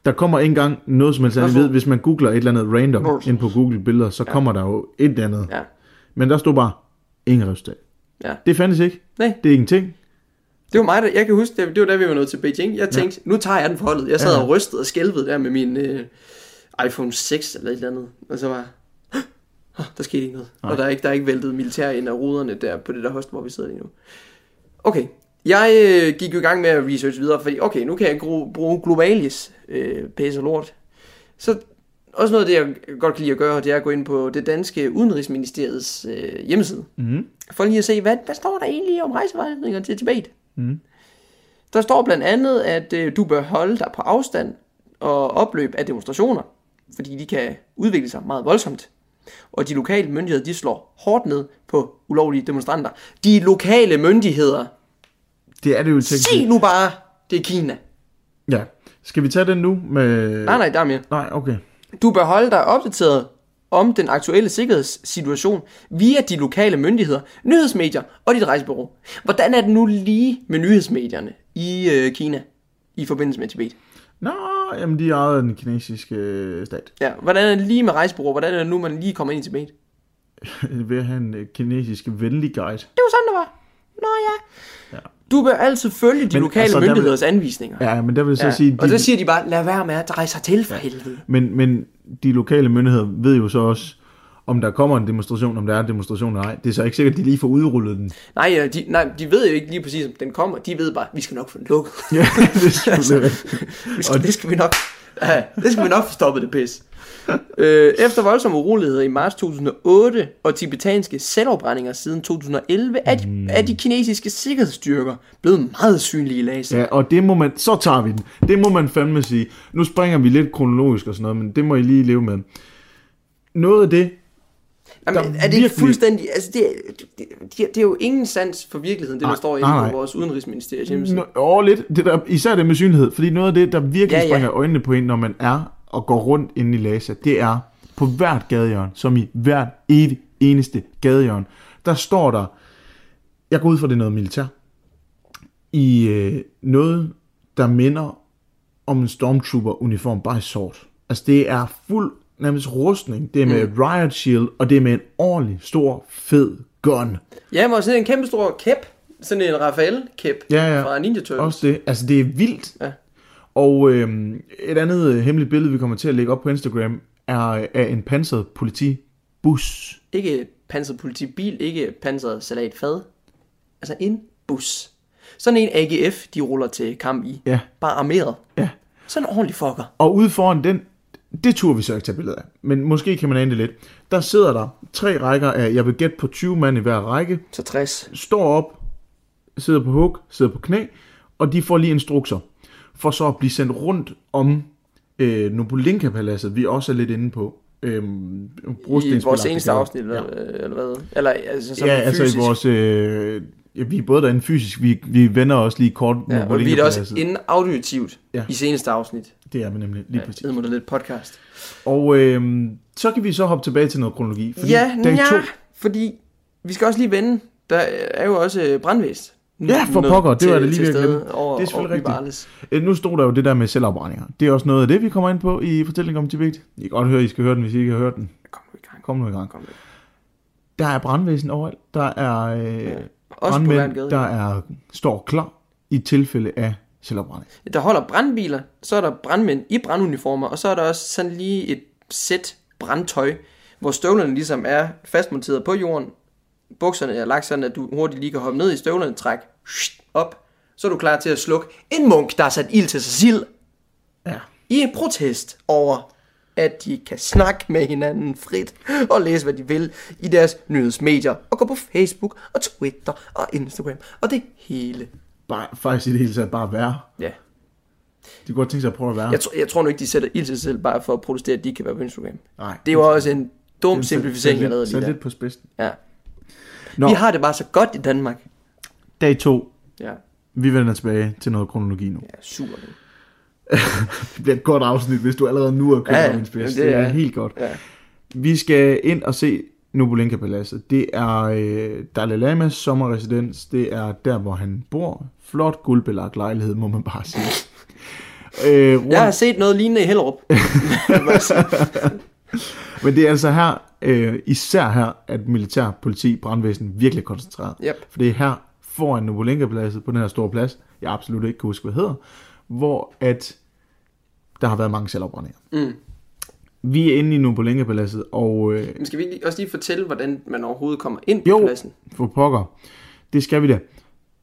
Der kommer ikke engang noget som helst andet. Ved, hvis man googler et eller andet random No ind på Google billeder, så ja. kommer der jo et eller andet. Ja. Men der stod bare ingen resultat. Ja. Det fandtes ikke. Nej. Det er ingenting. Det var mig, der, jeg kan huske, det, det var da vi var nået til Beijing. Jeg tænkte, ja. nu tager jeg den for holdet. Jeg sad Ja. og rystede og skælvede der med min øh, iPhone 6 eller et eller andet. Og så var "Åh, der skete ikke noget. Nej. Og der er ikke, der er ikke væltet militær ind af ruderne der på det der host, hvor vi sidder lige nu. Okay, jeg øh, gik jo i gang med at research videre, fordi okay, nu kan jeg gro- bruge Globalis øh, pæs og lort. Så også noget af det, jeg godt kan lide at gøre, det er at gå ind på det danske udenrigsministeriets øh, hjemmeside. Mm. For lige at se, hvad, hvad står der egentlig om rejsevejledninger til Tibet? Mm. Der står blandt andet, at øh, du bør holde dig på afstand og opløb af demonstrationer, fordi de kan udvikle sig meget voldsomt. Og de lokale myndigheder, de slår hårdt ned på ulovlige demonstranter. De lokale myndigheder, Det er det jo teknisk. sig nu bare, det er Kina. Ja. Skal vi tage den nu med... Nej, nej, der er mere. Nej, okay. Du bør holde dig opdateret om den aktuelle sikkerhedssituation via de lokale myndigheder, nyhedsmedier og dit rejsebureau. Hvordan er det nu lige med nyhedsmedierne i øh, Kina i forbindelse med Tibet? Nå, jamen de ejede den kinesiske øh, stat. Ja, hvordan er det lige med rejsebureau? Hvordan er det nu, man lige kommer ind i Tibet? Ved at have en øh, kinesisk venlig guide. Det var sådan, det var. Nå ja. Ja. Du bør altid følge de Men lokale altså, altså, der vil- myndigheders anvisninger. Ja, men der vil så Ja. sige... Og de- så siger de bare, lad være med at rejse til for helvede. Men, men de lokale myndigheder ved jo så også, om der kommer en demonstration, om der er en demonstration eller ej. Det er så ikke sikkert, at de lige får udrullet den. Nej, ja, de, nej, de ved jo ikke lige præcis, om den kommer. De ved bare, vi skal nok få den lukket. Ja, det rigtigt. Vi skal, det skal vi nok, ja, det skal vi nok få stoppet det pis. Øh, efter voldsomme uroligheder i marts 2008 og tibetanske selvafbrændinger siden 2011, er de, Mm. er de kinesiske sikkerhedsstyrker blevet meget synlige i Lhasa. Ja, og det må man, så tager vi den. Det må man fandme sige. Nu springer vi lidt kronologisk og sådan noget, men det må I lige leve med. Noget af det, Jamen, er det ikke fuldstændig... Altså, det, det, det, det er jo ingen sans for virkeligheden, det der Nej, står inde nej, på vores udenrigsministeriets hjemmeside. Nå, lidt, det der, især det med synlighed, fordi noget af det, der virkelig ja. ja. springer øjnene på en, når man er og går rundt inde i Lhasa, det er på hvert gadehjørne, som i hvert evig eneste gadehjørne, der står der, jeg går ud fra det er noget militær, i øh, noget, der minder om en stormtrooper-uniform, bare i sort. Altså det er fuld nærmest rustning, det er med mm. riot shield, og det er med en ordentlig, stor, fed gun. Ja, men også en kæmpe stor kæp. Sådan en Raphael-kæp Ja, ja. fra Ninja Turtles. Også det. Altså, det er vildt. Ja. Og øhm, et andet øh, hemmeligt billede, vi kommer til at lægge op på Instagram, er af en pansret politibus. Ikke pansret politibil, ikke pansret salatfad. Altså en bus. Sådan en AGF, de ruller til kamp i. Ja. Bare armeret. Ja. Sådan en ordentlig fucker. Og ude foran den, det turde vi så ikke tage billeder af, men måske kan man ane det lidt. Der sidder der tre rækker af, jeg vil gætte på 20 mand i hver række, Så 60. står op, sidder på hug, sidder på knæ, og de får lige instrukser, for så at blive sendt rundt om øh, Nobulinka-paladset, vi også er lidt inde på. Øhm, I vores seneste afsnit, eller, ja. eller hvad? Eller altså, så Ja, altså fysisk. i vores... Øh, ja, vi er både derinde fysisk, vi, vi vender også lige kort Ja, og vi er også inde auditivt Ja. i seneste afsnit. Det er vi nemlig, lige ja, præcis. Det lidt podcast. Og øh, så kan vi så hoppe tilbage til noget kronologi. Fordi ja, dag ja, to, fordi vi skal også lige vende. Der er jo også brandvæst. Ja, for pokker, det var det lige ved Det er selvfølgelig rigtigt. øh, nu stod der jo det der med selvafbrændinger. Det er også noget af det, vi kommer ind på i fortællingen om Tibet. I kan godt høre, I skal høre den, hvis I ikke har hørt den. Kom nu i gang. Kom nu i gang. Kom nu. Der er brandvæsen overalt. Der er øh, ja. Brandmænd, der er, står klar i tilfælde af selvafbrænding. Der holder brandbiler, så er der brandmænd i branduniformer, og så er der også sådan lige et sæt brandtøj, hvor støvlerne ligesom er fastmonteret på jorden. Bukserne er lagt sådan, at du hurtigt lige kan hoppe ned i støvlerne, træk op, så er du klar til at slukke en munk, der har sat ild til sig selv Ja. i en protest over at de kan snakke med hinanden frit og læse, hvad de vil i deres nyhedsmedier og gå på Facebook og Twitter og Instagram og det hele. Bare, faktisk i det hele taget bare være. Ja. De kunne godt tænke sig at prøve at være. Jeg, tror, jeg tror nu ikke, de sætter ild til sig selv bare for at protestere, at de kan være på Instagram. Nej. Det var også en dum er simplificering, jeg lavede lige der. lidt på spidsen. Ja. Nå, Vi har det bare så godt i Danmark. dag to. Ja, Vi vender tilbage til noget kronologi nu. ja super. Det bliver et godt afsnit, hvis du allerede nu er købt Ja, ja, ja. min spids. Det, det er er- helt godt. Ja. Vi skal ind og se Nobulenka Paladset. Det er øh, Dalai Lamas sommerresidens. Det er der, hvor han bor. Flot guldbelagt lejlighed, må man bare sige. øh, rundt, Jeg har set noget lignende i Hellerup. Men det er altså her, øh, især her, at militær, politi, brandvæsen virkelig er koncentreret. Yep. For det er her foran Nobulenka-pladset, på den her store plads, jeg absolut ikke kan huske, hvad hedder, hvor at der har været mange selvafbrændinger. Mm. Vi er inde i Nobulenka-paladset, og øh, Men skal vi også lige fortælle, hvordan man overhovedet kommer ind på Jo. pladsen? for pokker, det skal vi da.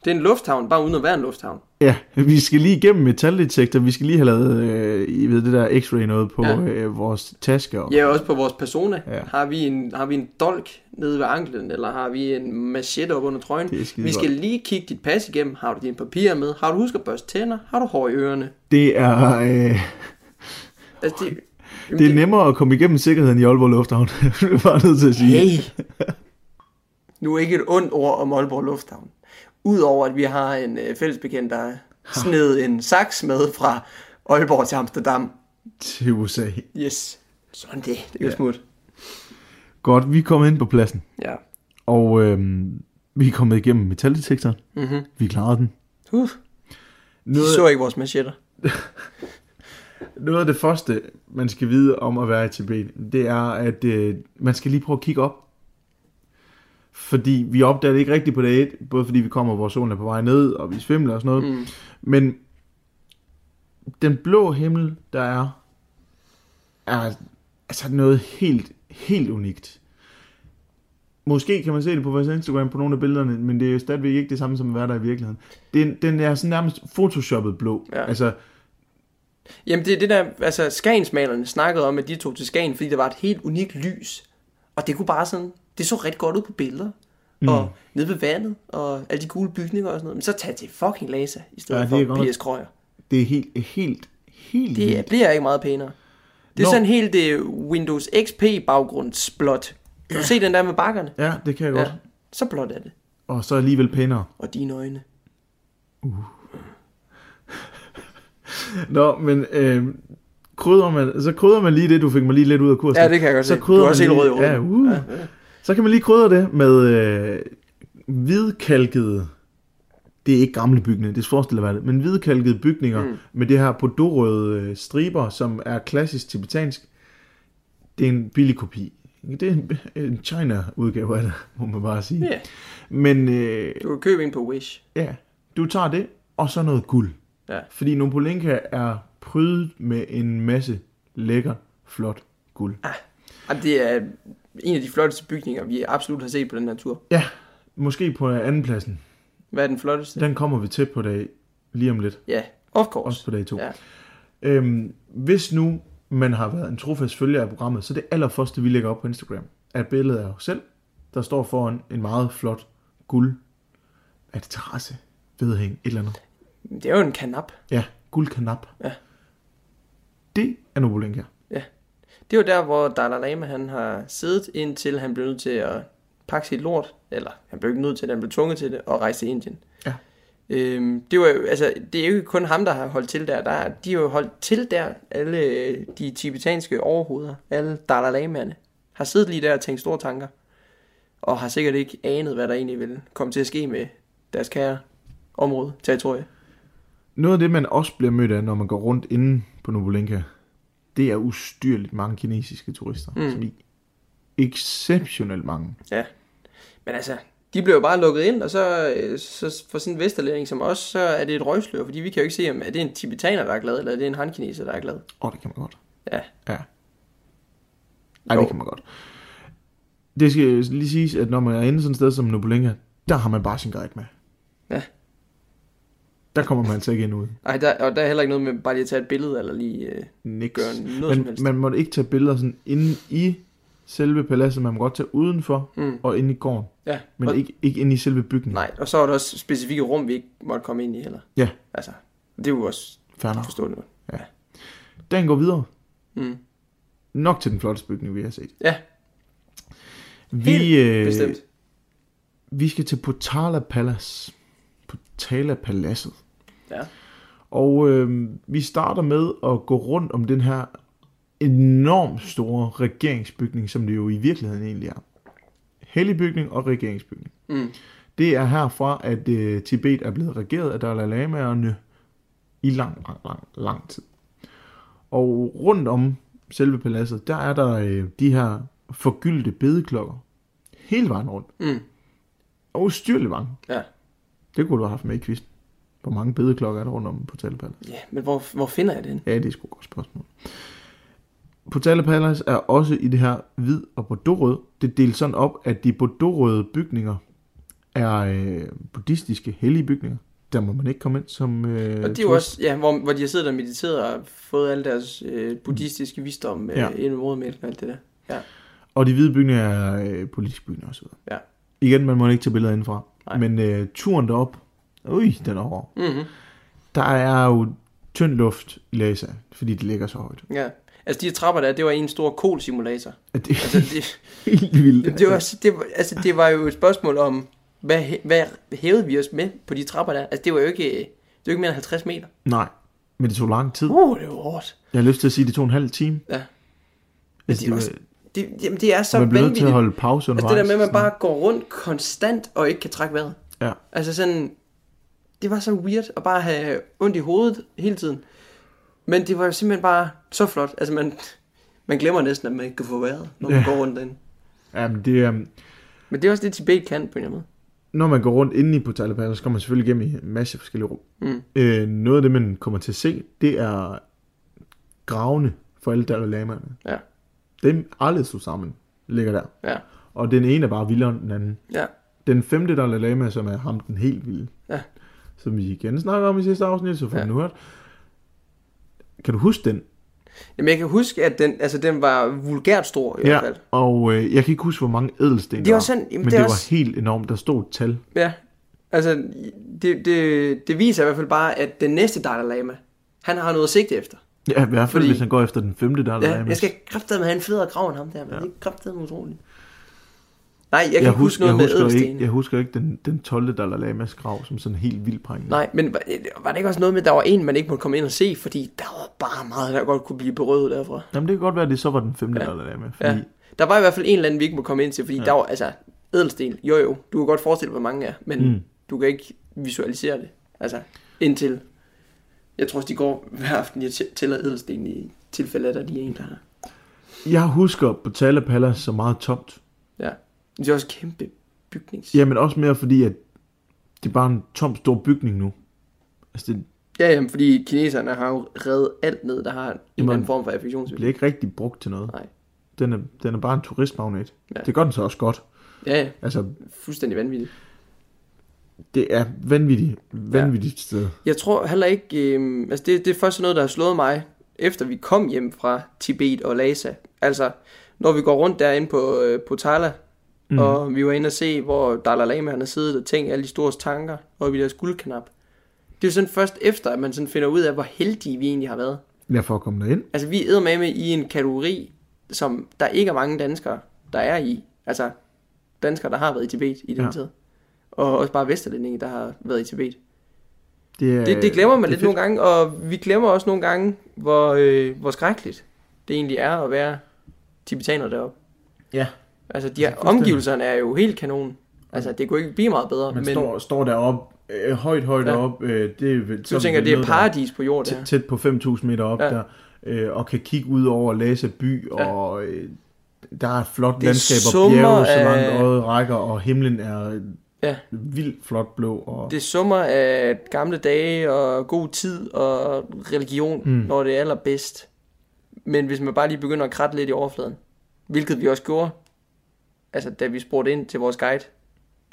Det er en lufthavn, bare uden at være en lufthavn. Ja, vi skal lige igennem metaldetektor, vi skal lige have lavet øh, I ved det der x-ray noget på Ja. øh, vores taske. Og, Ja, også på vores persona. Ja. Har, vi en, har vi en dolk nede ved anklen, eller har vi en machete op under trøjen? Vi skal lige kigge dit pas igennem. Har du dine papirer med? Har du husket at børste tænder? Har du hår i ørerne? Det er... Øh, Altså, det, det er nemmere at komme igennem sikkerheden i Aalborg Lufthavn. det er bare nødt til at sige. Hey! Nu er ikke et ondt ord om Aalborg Lufthavn. Udover at vi har en øh, fællesbekendt, der sned en saks med fra Aalborg til Amsterdam. Til USA. Yes. Sådan det. Det er jo Ja. smut. Godt, vi er kommet ind på pladsen. Ja. Og øhm, vi er kommet igennem metaldetektoren. Mm-hmm. Vi klarede den. Uh, de Noget, så ikke vores machetter. noget af det første, man skal vide om at være i Tibet, det er, at øh, man skal lige prøve at kigge op. Fordi vi opdager det ikke rigtigt på dag 1, både fordi vi kommer, hvor solen er på vej ned, og vi svimler og sådan noget. Mm. Men den blå himmel, der er, er altså noget helt, helt unikt. Måske kan man se det på vores Instagram på nogle af billederne, men det er stadigvæk ikke det samme som at være der i virkeligheden. Den, den er sådan nærmest photoshoppet blå. Ja. Altså, Jamen det er det der, altså Skagensmalerne snakkede om, at de tog til Skagen, fordi der var et helt unikt lys. Og det kunne bare sådan, det så rigtig godt ud på billeder. Mm. Og nede ved vandet, og alle de gule bygninger og sådan noget. Men så tag til fucking Lhasa, i stedet Ja, ja, er for godt. P.S. Krøyer. det er helt, helt, helt Det vildt. bliver ikke meget pænere. Det er Nå. sådan helt det Windows XP baggrundsblåt. Kan du se den der med bakkerne? Ja, det kan jeg godt. Ja, så blåt er det. Og så alligevel pænere. Og dine øjne. Nå, men øh, krydder man, så krydder man lige det, du fik mig lige lidt ud af kursen. Ja, det kan jeg godt så se. Du er også helt rød i. Ja, uh. ja. Så kan man lige krydre det med øh, hvidkalkede, det er ikke gamle bygninger, det forestiller være det, men hvidkalkede bygninger mm. med det her bordeauxrøde øh, striber, som er klassisk tibetansk. Det er en billig kopi. Det er en, en China-udgave af det, må man bare sige. Ja, Men øh, du kan købe en på Wish. ja, du tager det, og så noget guld. Ja. Fordi Nobulenka er prydet med en masse lækker, flot guld. Jamen, det er en af de flotteste bygninger, vi absolut har set på den her tur. Ja, måske på andenpladsen. Hvad er den flotteste? Den kommer vi til på dag lige om lidt. Ja, of course. Også på dag to. Ja. Øhm, hvis nu man har været en trofast følger af programmet, så det allerførste, vi lægger op på Instagram, er et billede af os selv, der står foran en meget flot guld. Er det terrasse? Vedhæng? Et eller andet. Det er jo en kanap. Ja, guldkanap. Ja. Det er Nobulenka. Det er jo der, hvor Dalai Lama han har siddet, indtil han blev nødt til at pakke sit lort, eller han blev ikke nødt til det, han blev tvunget til det, og rejse til Indien. Ja. Øhm, det, var jo, altså, det er jo ikke kun ham, der har holdt til der. der er, de har jo holdt til der, alle øh, de tibetanske overhoveder, alle Dalai Lamaerne, har siddet lige der og tænkt store tanker, og har sikkert ikke anet, hvad der egentlig ville komme til at ske med deres kære område, territorie. Noget af det, man også bliver mødt af, når man går rundt inde på Nobulenka, det er ustyrligt mange kinesiske turister. Mm. Som i exceptionelt mange. Ja, men altså, de blev jo bare lukket ind, og så, øh, så for sådan en vesterlænding som os, så er det et røgslør, fordi vi kan jo ikke se, om er det en tibetaner, der er glad, eller er det en hankineser, der er glad. Åh, oh, det kan man godt. Ja, Ja. Ej, Jo. det kan man godt. Det skal lige siges, at når man er inde sådan et sted som Nobulenka, der har man bare sin guide med. Ja. Der kommer man altså ikke ind ud. Ej, der, og der er heller ikke noget med bare lige at tage et billede, eller lige øh, Niks. gøre noget som Men helst. man må ikke tage billeder sådan inde i selve paladset. Man må godt tage udenfor Mm. og inde i gården. Ja, Men og, ikke, ikke inde i selve bygningen. nej, og så er der også specifikke rum, vi ikke måtte komme ind i heller. Ja. Altså, det er jo også nok. forståeligt. Dagen går videre. Mm. Nok til den flotteste bygning, vi har set. Ja, Vi, øh, bestemt. vi skal til Potala Palace. Potala Paladset. Ja. Og øh, vi starter med at gå rundt om den her enormt store regeringsbygning, som det jo i virkeligheden egentlig er. Hellig bygning og regeringsbygning. Mm. Det er herfra, at øh, Tibet er blevet regeret af Dalai Lamaerne i lang, lang, lang, lang tid. Og rundt om selve paladset, der er der øh, de her forgyldte bedeklokker. Hele vejen rundt. Mm. Og ustyrligt mange. Ja. Det kunne du have haft med i quizzen. Hvor mange bedeklokker er der rundt om på Palace? ja, men hvor, hvor finder jeg den? Ja, det er sgu et godt spørgsmål. Potala Palace er også i det her hvid og bordeauxrød. Det er delt sådan op, at de bordeauxrøde bygninger er øh, buddhistiske hellige bygninger. Der må man ikke komme ind som øh, Og det er jo også, ja, hvor, hvor de har siddet og mediteret og fået alle deres øh, buddhistiske visdom øh, Ja. ja. ind i modermælken og alt det der. Og de hvide bygninger er øh, politiske bygninger osv. Ja. Igen, man må ikke tage billeder indenfra. Nej. Men øh, turen derop, ui, den er hård. Mm-hmm. Der er jo tynd luft i Lhasa, fordi det ligger så højt. Ja. Altså de trapper der, det var en stor kol-simulator. Det Altså det, helt vildt. det, det, var, det, var, altså, det var jo et spørgsmål om, hvad, hvad hævede vi os med på de trapper der? Altså det var jo ikke, det var jo ikke mere end 50 meter. Nej, men det tog lang tid. Uh, det var hårdt. Jeg har lyst til at sige, at det tog en halv time. Ja. Altså, det er det, også var- Det, jamen, det er så man bliver nødt til at holde pause Altså undervejs. det der med, at man bare går rundt konstant og ikke kan trække vejret. Ja. Altså sådan, det var så weird at bare have ondt i hovedet hele tiden. Men det var jo simpelthen bare så flot. Altså man, man glemmer næsten, at man ikke kan få vejret, når man Ja. går rundt derinde. Jamen, det er, Men det er også det, Tibet kan på en eller anden måde. når man går rundt inde i Potala Palace, så kommer man selvfølgelig igennem en masse forskellige rum. Mm. Øh, noget af det, man kommer til at se, det er gravene for alle Dalai Lamaerne. Ja. Dem aldrig stod sammen, ligger der. Ja, Og den ene er bare vildere end den anden. ja, Den femte Dalai Lama, som er ham den helt vilde. Ja. Som vi igen snakker om i sidste afsnit, så får Ja. ja. den hørt. Kan du huske den? Jamen jeg kan huske, at den, altså, den var vulgært stor i ja, hvert fald. og øh, jeg kan ikke huske, hvor mange ædelsten Det var var. sådan, jamen, men det det, var også, helt enormt. Der stod et tal. ja, altså, det, det, det viser i hvert fald bare, at den næste Dalai Lama, han har noget at sigte efter. Ja, i hvert fald, Fordi- hvis han går efter den femte Dalai Ja, Lama. jeg skal kraftedeme have en federe grav end ham der, men Ja. ja. det er kraftedeme utroligt. Nej, jeg kan jeg, ikke huske noget jeg med husker ædelsten. ikke, jeg husker ikke den, den 12. Dalai Lamas grav som sådan helt vildt prængende. Nej, men var, var det ikke også noget med, at der var en, man ikke måtte komme ind og se, fordi der var bare meget, der godt kunne blive berøvet derfra. Jamen, det kan godt være, at det så var den femte Ja. ja. Dalai Lama. Fordi, Ja. Der var i hvert fald en eller anden, vi ikke må komme ind til, fordi ja. der var, altså, ædelsten, jo jo, du kan godt forestille dig, hvor mange er, men mm. Du kan ikke visualisere det. Altså, indtil, jeg tror også, de går hver aften, jeg tæ- tæller ædelsten i tilfælde at de er en, der har. Jeg husker Potala Palace så meget tomt. Ja. Det er også kæmpe bygnings. Jamen også mere fordi, at det er bare en tom stor bygning nu. Altså, det Ja, jamen, fordi kineserne har jo reddet alt ned, der har en anden form for affektionsværdi. bliver ikke rigtig brugt til noget. Nej. Den er, den er bare en turistmagnet. Ja. Ja. Det gør den så også godt. Ja, ja, Altså, fuldstændig vanvittigt. det er vanvittigt, vanvittigt ja. sted. Jeg tror heller ikke, øh, altså det, det er først noget, der har slået mig, efter vi kom hjem fra Tibet og Lhasa. Altså, når vi går rundt derinde på, øh, på Tala, mm. og vi var inde og se, hvor Dalai Lama han har siddet og tænkt alle de store tanker, og i deres guldknap. Det er jo sådan først efter, at man sådan finder ud af, hvor heldige vi egentlig har været. Ja, for at komme derind. Altså, vi er med i en kategori, som der ikke er mange danskere, der er i. Altså, danskere, der har været i Tibet i den ja. Tid. Og også bare vesterlændinge, der har været i Tibet. Det, er, Det, det glemmer man det lidt fedt. nogle gange, og vi glemmer også nogle gange, hvor, øh, hvor skrækkeligt det egentlig er at være tibetaner deroppe. Ja. Altså, de er fuldstændig- omgivelserne er jo helt kanon. Altså, det kunne ikke blive meget bedre, Man men står, står deroppe, øh, højt, højt Ja. op. Øh, det er vel, du tænker, det er paradis på jord, det tæt, tæt på 5.000 meter op Ja. der, øh, og kan kigge ud over Lhasa by, Ja. og øh, der er et flot Det landskab, og bjerge, så af- langt øjet rækker, og himlen er Ja. vildt flot blå. Og, Det summer af gamle dage og god tid og religion, mm. Mm. når det er allerbedst. Men hvis man bare lige begynder at kratte lidt i overfladen, hvilket vi også gjorde, altså da vi spurgte ind til vores guide,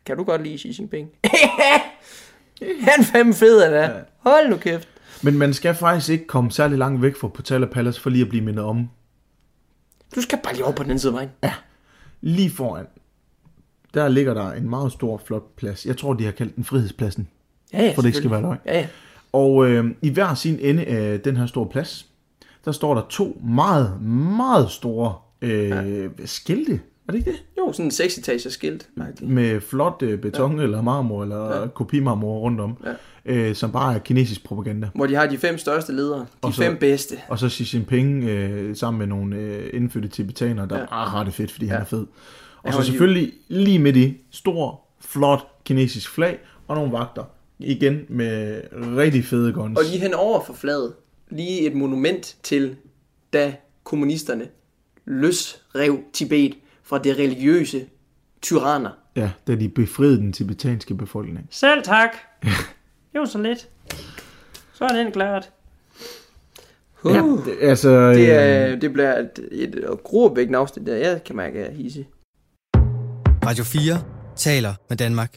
kan du godt lide Xi Jinping? Han er fandme fed, han er. Hold nu kæft. Men man skal faktisk ikke komme særlig langt væk fra Portala Palace, for lige at blive mindet om. Du skal bare lige over på den anden side af vejen. Lige foran, der ligger der en meget stor, flot plads. Jeg tror, de har kaldt den Frihedspladsen, Ja, ja, for det ikke skal være løgn. Ja, ja. Og øh, i hver sin ende af den her store plads, der står der to meget, meget store øh, ja. skilte. Er det ikke det? Jo, sådan en 6 etagers skilt. Med flot øh, beton ja. eller marmor eller ja. kopimarmor rundt om, ja. øh, som bare er kinesisk propaganda. Hvor de har de fem største ledere. De Og så- fem bedste. Og så Xi Jinping øh, sammen med nogle øh, indfødte tibetanere, der ja. bare har det fedt, fordi ja. han er fed. Og så selvfølgelig lige midt i, stor, flot kinesisk flag og nogle vagter. Igen med rigtig fede guns. Og lige hen over for flaget, lige et monument til, da kommunisterne løsrev Tibet fra det religiøse tyranner. Ja, da de befriede den tibetanske befolkning. Selv tak. Det var så lidt. Så er den klart. Uh, Ja, det, altså, det, øh, er, det bliver et, et gruopvækkende afsnit der. Jeg kan mærke, at jeg er hisse. Radio 4 taler med Danmark.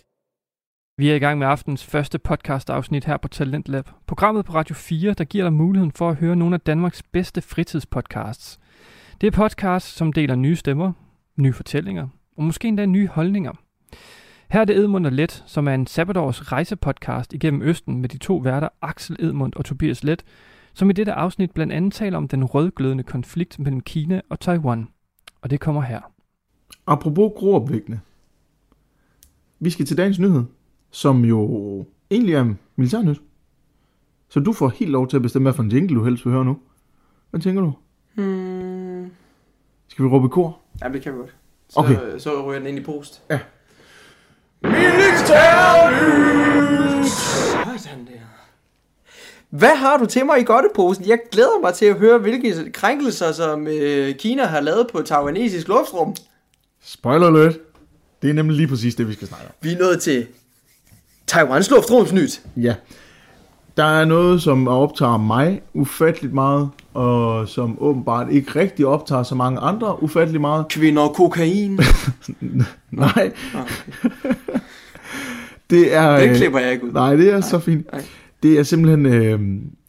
Vi er i gang med aftens første podcast-afsnit her på Talent Lab. Programmet på Radio 4, der giver dig muligheden for at høre nogle af Danmarks bedste fritidspodcasts. Det er podcasts, som deler nye stemmer, nye fortællinger og måske endda nye holdninger. Her er det Edmund og Let, som er en sabbatårs rejsepodcast igennem Østen med de to værter Axel Edmund og Tobias Let, som i dette afsnit blandt andet taler om den rødglødende konflikt mellem Kina og Taiwan. Og det kommer her. Apropos groopvækkende. Vi skal til dagens nyhed, som jo egentlig er militærnyt. Så du får helt lov til at bestemme, hvad for en jingle du helst vil høre nu. Hvad tænker du? Hmm. Skal vi råbe kor? Ja, det kan vi godt. Så, Okay. så ryger den ind i post. Ja. Sådan der. Hvad har du til mig i godteposen? Jeg glæder mig til at høre, hvilke krænkelser, som øh, Kina har lavet på taiwanesisk luftrum. Spoiler alert. Det er nemlig lige præcis det, vi skal snakke om. Vi er nået til Taiwans luftrumsnyt. Ja. Der er noget, som optager mig ufatteligt meget, og som åbenbart ikke rigtig optager så mange andre ufatteligt meget. Kvinder og kokain. Nej. det er... Den øh, klipper jeg ikke ud. Nej, det er så fint. nej. Det er simpelthen øh,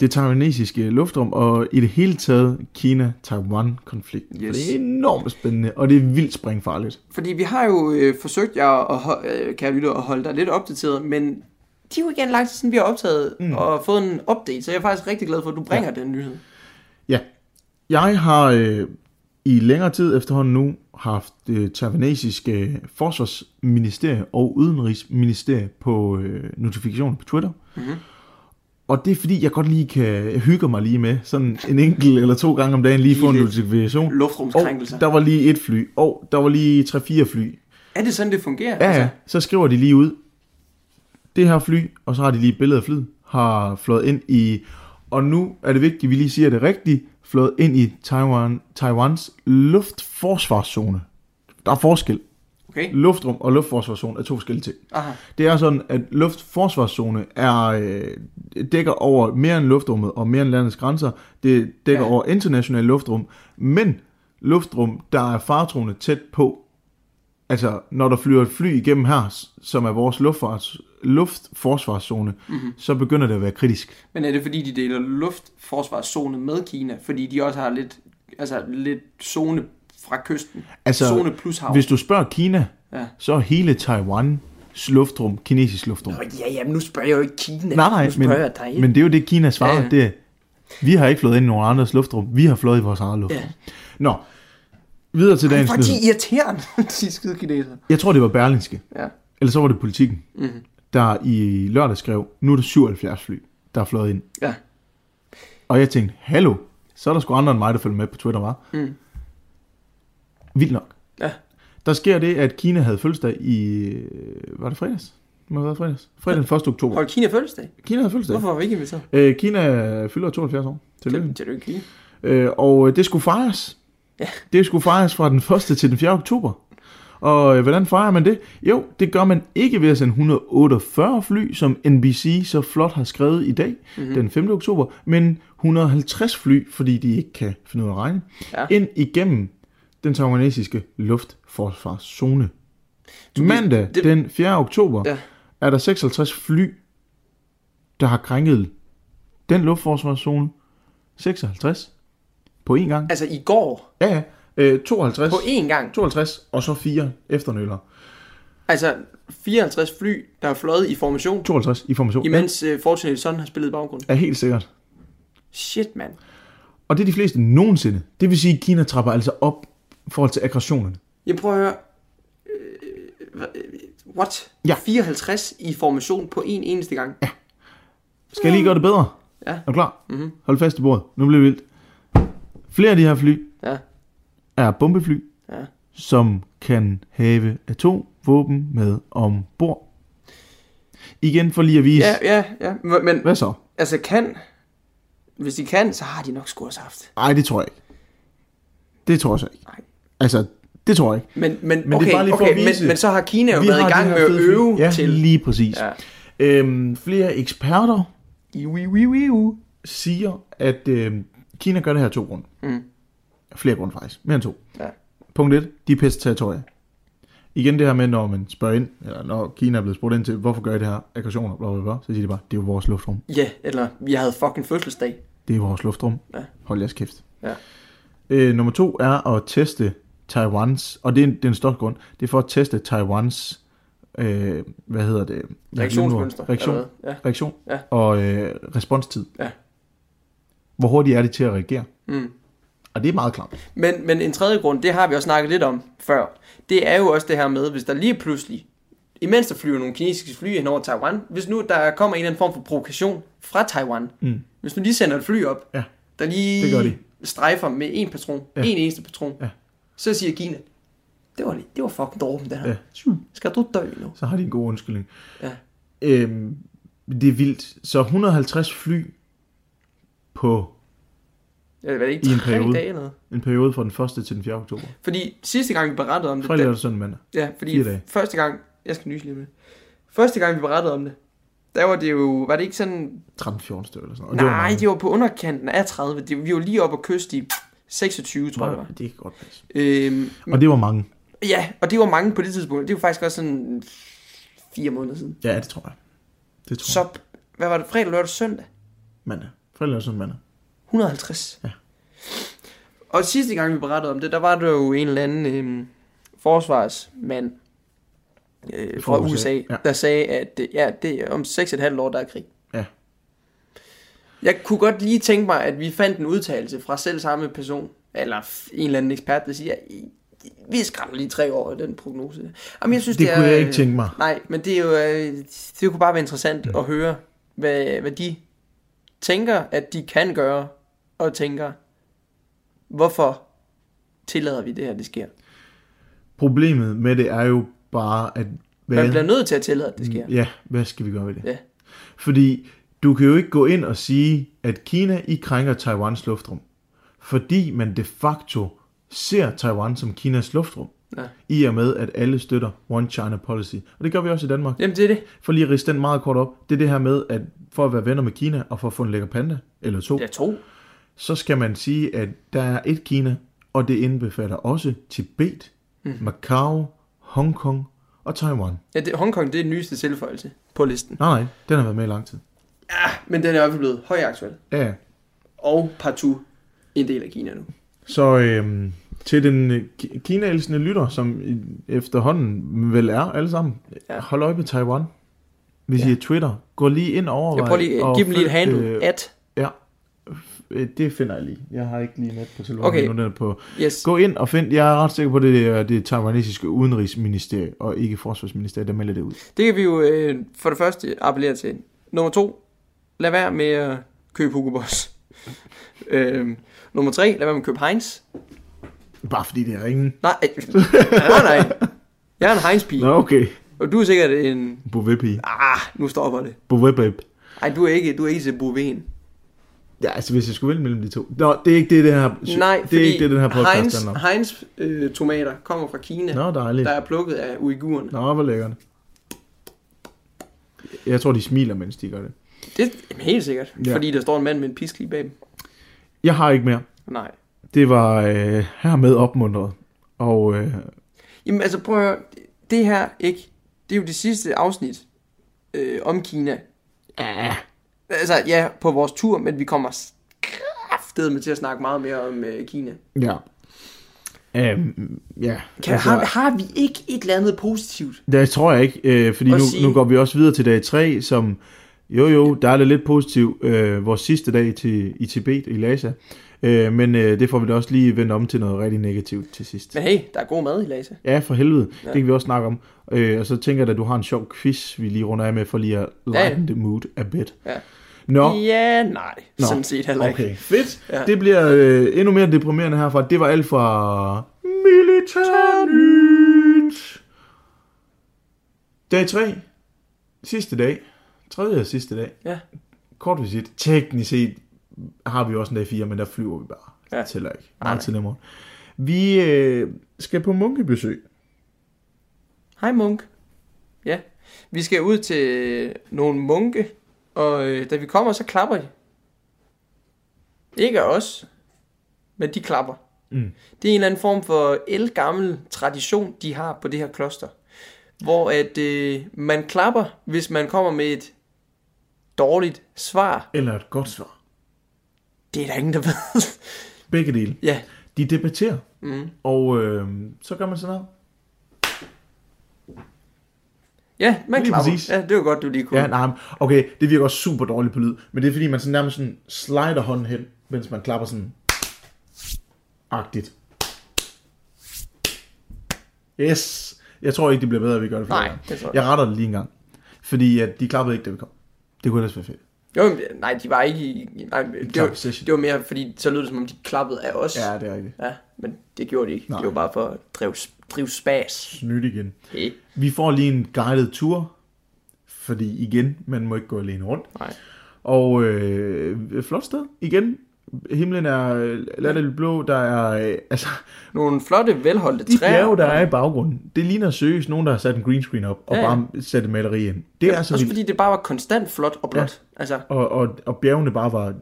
det taiwanesiske luftrum, og i det hele taget Kina-Taiwan-konflikten. Yes. Det er enormt spændende, og det er vildt springfarligt. Fordi vi har jo øh, forsøgt jer at, øh, kan jeg lytte, at holde dig lidt opdateret, men det er jo igen lang tid siden, vi har optaget mm. og fået en update, så jeg er faktisk rigtig glad for, at du bringer ja. den nyhed. Ja, jeg har øh, i længere tid efterhånden nu haft det taiwanesiske forsvarsministerie og udenrigsministerie på øh, notifikationer på Twitter. Mhm. Og det er fordi, jeg godt lige kan hygge mig lige med sådan en enkelt eller to gange om dagen lige få en Lige notifikation. Og Luftrumskrænkelser. der var lige et fly, og der var lige 3-4 fly. Er det sådan, det fungerer? Ja, ja, så skriver de lige ud, det her fly, og så har de lige et billede af flyet, har flået ind i, og nu er det vigtigt, at vi lige siger det rigtigt, flået ind i Taiwan, Taiwans luftforsvarszone. Der er forskel. Okay. Luftrum og luftforsvarszone er to forskellige ting. Aha. Det er sådan, at luftforsvarszone er, øh, dækker over mere end luftrummet og mere end landets grænser. Det dækker Ja. over international luftrum, men luftrum, der er fartroende tæt på. Altså, når der flyver et fly igennem her, som er vores luftfars, luftforsvarszone, Mhm. mm-hmm. så begynder det at være kritisk. Men er det fordi, de deler luftforsvarszone med Kina? Fordi de også har lidt, altså lidt zone fra kysten? Altså, zone plus havn. Hvis du spørger Kina, Ja. så er hele Taiwans luftrum kinesisk luftrum. Nå, ja, ja, men nu spørger jeg jo ikke Kina. Nej, nej, men, jeg dig. men det er jo det, Kina svarer. Ja. Det er, vi har ikke flået ind i nogen andres luftrum. Vi har flået i vores eget luftrum. Ja. Nå, videre til Det er dagens faktisk nyhed. irriterende, de skide kinesere. Jeg tror, det var Berlingske. Ja. Eller så var det politikken, Mhm. Der i lørdag skrev, nu er der 77 fly, der er flået ind. Ja. Og jeg tænkte, hallo, så er der sgu andre end mig, der følger med på Twitter, var. Mm. Vildt nok. Ja. Der sker det, at Kina havde fødselsdag i... øh, Var det fredags? Det må have været fredags. Fredag den 1. oktober. Hold Kina fødselsdag. Kina havde fødselsdag. Hvorfor var vi ikke inviteret? Øh, Kina fylder 72 år. Tillykke. Til, tillykke, Kina. Øh, og øh, det skulle fejres. Ja. Det skulle fejres fra den 1. til den 4. oktober. Og øh, hvordan fejrer man det? Jo, det gør man ikke ved at sende 148 fly, som NBC så flot har skrevet i dag, Mhm. mm-hmm. den 5. oktober, men 150 fly, fordi de ikke kan finde ud af at regne, Ja. ind igennem den taiwanesiske luftforsvarszone. Mandag det- den 4. oktober Ja. er der 56 fly, der har krænket den luftforsvarszone 56 på én gang. Altså i går, Ja, ja. Øh, 52, på én gang, 52, og så fire efternøller. altså 54 fly, der er fløjet i formation, 52 i formation. imens uh, Fortunate Son har spillet i baggrunden. Ja, er helt sikkert. Shit, mand. Og det er de fleste nogensinde. Det vil sige, at Kina trapper altså op i forhold til aggressionerne. Jeg prøver at høre... Øh, hvad- øh, what? Ja. 54 i formation på en eneste gang. Ja. Skal jeg lige gøre det bedre? Ja. Er du klar? Mhm. Hold fast i bordet. Nu bliver det vildt. Flere af de her fly Ja. Er bombefly, Ja. som kan have atomvåben med ombord. Igen for lige at vise. Ja, ja, ja. Men Hvad så? altså kan... Hvis de kan, så har de nok sgu også haft. Nej, det tror jeg ikke. Det tror jeg så ikke. Nej. Altså, det tror jeg ikke. Men, men, det er okay, bare lige for okay at vise- men, men så har Kina jo Vi været i gang med at øve ja, til... lige præcis. Ja. Øhm, flere eksperter Iu, iu, iu, iu. siger, at øh, Kina gør det her to grunde. Mm. Flere grunde faktisk. Mere end to. Ja. Punkt 1. De er pisse territorier. Igen det her med, når man spørger ind, eller når Kina er blevet spurgt ind til, hvorfor gør I det her aggressioner, bla, bla, bla, så siger de bare, det er jo vores luftrum. Ja, eller vi havde fucking fødselsdag. Det er vores luftrum. Ja. Hold jeres kæft. Ja. Øh, nummer to er at teste Taiwans, og det er en, det er en større grund, det er for at teste Taiwans, øh, hvad hedder det? Reaktionsmønster. Reaktion? Ja. reaktion Ja. og øh, responstid. Ja. Hvor hurtigt er de til at reagere? Mm. Og det er meget klart. Men, men en tredje grund, det har vi også snakket lidt om før. Det er jo også det her med, hvis der lige pludselig, imens der flyver nogle kinesiske fly hen over Taiwan, hvis nu der kommer en eller anden form for provokation fra Taiwan, Mm. hvis nu de sender et fly op, Ja, der lige det gør de. strejfer med en patron, Ja. en eneste patron, Ja. så siger Kina, det var, lige- det var fucking dråben det her. Ja. Skal du dø nu? Så har de en god undskyldning. Ja. Øhm, det er vildt. Så 150 fly på Eller var det ikke I en tre periode. dage eller noget? en periode fra den 1. til den 4. oktober. Fordi sidste gang vi berettede om det, Fredag, lørdag, søndag, mandag. Ja, fordi Fire dage. første gang, jeg skal nyse lige med. Første gang vi berettede om det, der var det jo, var det ikke sådan, 13-14 stykker eller sådan noget. Og nej, mange. det var på underkanten af 30, det, vi var lige oppe og kyste i 26, tror jeg det var. det kan godt passe. Øhm, Og det var mange. ja, og det var mange på det tidspunkt, det var faktisk også sådan fire måneder siden. Ja, det tror jeg. Det tror jeg. Så, hvad var det, fredag, lørdag, søndag? Mandag. Fredag, lørdag, søndag, mandag. 150. Ja. Og sidste gang vi berettede om det, der var der jo en eller anden øhm, forsvarsmand øh, fra USA, USA, ja. der sagde, at øh, ja, det er om 6,5 år, der er krig. Ja. Jeg kunne godt lige tænke mig, at vi fandt en udtalelse fra selv samme person, eller en eller anden ekspert, der siger, "I- I- vi skræmmer lige tre år i den prognose. Jamen, jeg synes, Det det, kunne er, jeg ikke tænke mig. Nej, men det er jo, øh, det kunne bare være interessant at høre, hvad, hvad de tænker, at de kan gøre, og tænker, hvorfor tillader vi det her, det sker. Problemet med det er jo bare, at... Man bliver nødt til at tillade, at det sker. Ja, hvad skal vi gøre ved det? Ja. Fordi du kan jo ikke gå ind og sige, at Kina I krænker Taiwans luftrum. Fordi man de facto ser Taiwan som Kinas luftrum. Ja. I og med, at alle støtter One China Policy. Og det gør vi også i Danmark. Jamen, det er det. For lige at den meget kort op. Det er det her med, at for at være venner med Kina, og for at få en lækker panda, eller to, Jeg tror. Så skal man sige, at der er et Kina, og det indbefatter også Tibet, mm. Macau, Hongkong og Taiwan. Ja, det, Hongkong, det er den nyeste tilføjelse på listen. Nej, nej, den har været med i lang tid. Ja, men den er i hvert fald blevet højaktuel. Ja. Og partout en del af Kina nu. Så øhm, til den øh, ki- Kina-elskende lytter, som efterhånden vel er alle sammen, Ja. hold øje med Taiwan. Hvis Ja. I er Twitter, gå lige ind over. Jeg prøver lige at give dem lige et handle. Øh, at, Ja, det finder jeg lige. Jeg har ikke lige net på telefonen. Okay. Nu den på. yes. Gå ind og find, jeg er ret sikker på, det er det taiwanesiske udenrigsministerie, og ikke forsvarsministeriet, der melder det ud. Det kan vi jo øh, for det første appellere til. Nummer to, lad være med at købe Hugo Boss. øh, nummer tre, lad være med at købe Heinz. Bare fordi det er ringen. Nej, øh, nej, nej. Jeg er en Heinz-pige, Nå, okay. og du er sikkert en... Bouvet-pige. Ah, nu stopper det. Bouvet-babe. Ej, du er ikke, du er ikke til Bouvet. Ja, altså hvis jeg skulle vælge mellem de to. Nå, det er ikke det, det her, Nej, det er ikke det, den her podcast Heinz, handler om. Heinz øh, tomater kommer fra Kina, Nå, dejligt. der er plukket af uigurerne. Nå, hvor lækkert. Jeg tror, de smiler, mens de gør det. Det er helt sikkert, Ja. fordi der står en mand med en pisk lige bag dem. Jeg har ikke mere. Nej. Det var øh, hermed opmuntret. Og øh, Jamen altså prøv at høre, det her, ikke? Det er jo det sidste afsnit øh, om Kina. ja, Altså, ja, på vores tur, men vi kommer kraftedet med til at snakke meget mere om øh, Kina. Ja. Um, ja. Kan, altså, har, har vi ikke et eller andet positivt? Det tror jeg ikke, øh, fordi nu, sige- nu går vi også videre til dag 3, som jo jo, der er det lidt positivt, øh, vores sidste dag til, i Tibet, i Lhasa. Øh, men øh, det får vi da også lige vendt om til noget rigtig negativt til sidst. Men hey, der er god mad i Lhasa. Ja, for helvede. Ja. Det kan vi også snakke om. Øh, og så tænker jeg at du har en sjov quiz, vi lige runder af med, for lige at lighten Ja. the mood a bit. Ja. Nå, Ja, nej, Nå, sådan set heller ikke. okay, fedt. Ja. Det bliver øh, endnu mere deprimerende herfra. Det var alt fra Militærnyt. Dag 3. Sidste dag. Tredje og sidste dag. Ja. Kort visit. Teknisk set har vi også en dag 4, men der flyver vi bare. Ja. Tæller ikke. Meget til morgen. Vi øh, skal på munkebesøg. Hej munk. Ja, vi skal ud til nogle munke, og øh, da vi kommer, så klapper de. Ikke af os, men de klapper. Mm. Det er en eller anden form for elgammel tradition, de har på det her kloster. Hvor at øh, man klapper, hvis man kommer med et dårligt svar. Eller et godt svar. Det er der ingen, der ved. Begge dele. ja, De debatterer. mm. Og øh, så gør man sådan noget. ja man Lige klapper. præcis. Ja, det var godt, du lige kunne. Ja, nej, okay, det virker også super dårligt på lyd, men det er fordi, man sådan nærmest sådan slider hånden hen, mens man klapper sådan agtigt. Yes. Jeg tror ikke, det bliver bedre, at vi gør det flere Nej, gange. det tror jeg. Jeg retter det lige en gang. Fordi at de klappede ikke, da vi kom. Det kunne ellers være fedt. Jo, nej, de var ikke i... Nej, det, var, det var mere, fordi så lød det, som om de klappede af os. Ja, det er rigtigt. Ja, men det gjorde de ikke. Nej. Det var bare for at drive, drive spas. Snydt igen. Hey. Vi får lige en guided tur, fordi igen, man må ikke gå alene rundt. Nej. Og øh, flot sted. Igen, himlen er latterligt blå. Der er, øh, altså, Nogle flotte, velholdte de træer. bjerge, der er i baggrunden, det ligner seriøst nogen, der har sat en green screen op, og Ja, ja. bare sat et maleri ind. Det er så Også vildt. fordi det bare var konstant flot og blåt. Ja. Altså, Og, og, og bjergene bare var,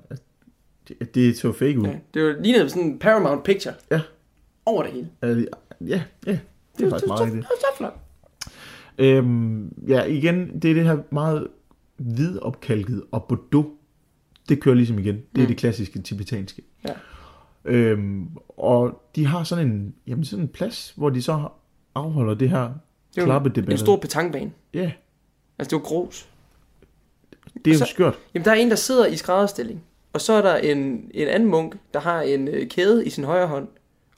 det, det så fake ud. ja. det var lignede sådan en Paramount Picture. Ja. Over det hele. Ja, ja, ja, det er faktisk meget så, rigtigt. så, så flot. Øhm, ja, igen, det er det her meget hvidopkalket, og Bordeaux, det kører ligesom igen. Det er Mm. det klassiske tibetanske. Ja. Øhm, og de har sådan en, jamen sådan en plads, hvor de så afholder det her Det er jo klappedebat. en stor petangbane. Ja, Altså, det var grus. det er jo Så- skørt. Jamen, der er en, der sidder i skrædderstilling. Og så er der en, en anden munk, der har en øh, kæde i sin højre hånd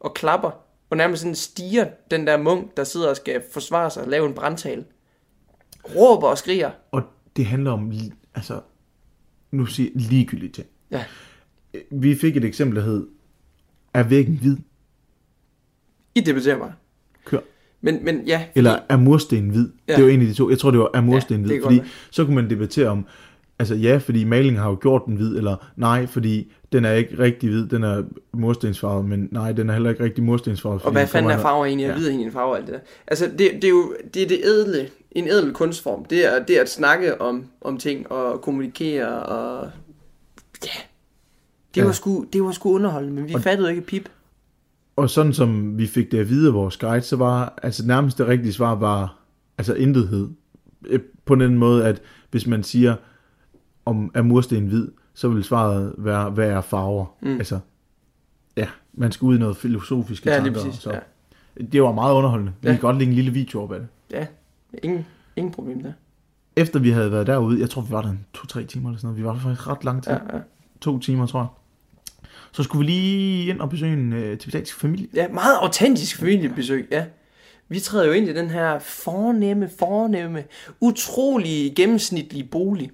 og klapper. Og nærmest sådan stiger den der munk, der sidder og skal forsvare sig og lave en brandtale. Råber og skriger. Og det handler om, altså, nu siger ligegyldige ting. Ja. Vi fik et eksempel, der hed, er væggen hvid? I debatterer mig. Kør. Men, men ja, Eller er mursten hvid? Ja. Det var en af de to. Jeg tror, det var er mursten Ja, hvid. Fordi så kunne man debattere om, altså ja, fordi malingen har jo gjort den hvid, eller nej, fordi den er ikke rigtig hvid, den er murstensfarvet, men nej, den er heller ikke rigtig murstensfarvet. og hvad den fanden er farver egentlig? Jeg Ja. ved egentlig en farve alt det der. Altså, det, det er jo det, er det ædle, en ædel kunstform. Det er, det er at snakke om, om ting og kommunikere og... Ja. Det, Ja. var sgu, det var sgu underholdende, men vi Og- fattede ikke pip. Og sådan som vi fik det at vide af vores guide, så var altså nærmest det rigtige svar var altså intethed. På den måde, at hvis man siger, om er mursten hvid, så vil svaret være, hvad er farver? Mm. Altså, ja, man skal ud i noget filosofiske Ja, tanker. lige præcis. så. Ja. Det var meget underholdende. Vi Ja. kan godt lægge en lille video op af det. ja. Ingen, ingen problem der. Efter vi havde været derude, jeg tror vi var der to-tre timer eller sådan noget. Vi var der faktisk ret lang tid. Ja, ja. To timer, tror jeg. Så skulle vi lige ind og besøge en øh, tibetansk familie. Ja, meget autentisk familiebesøg, ja. Vi træder jo ind i den her fornemme, fornemme, utrolig gennemsnitlige bolig.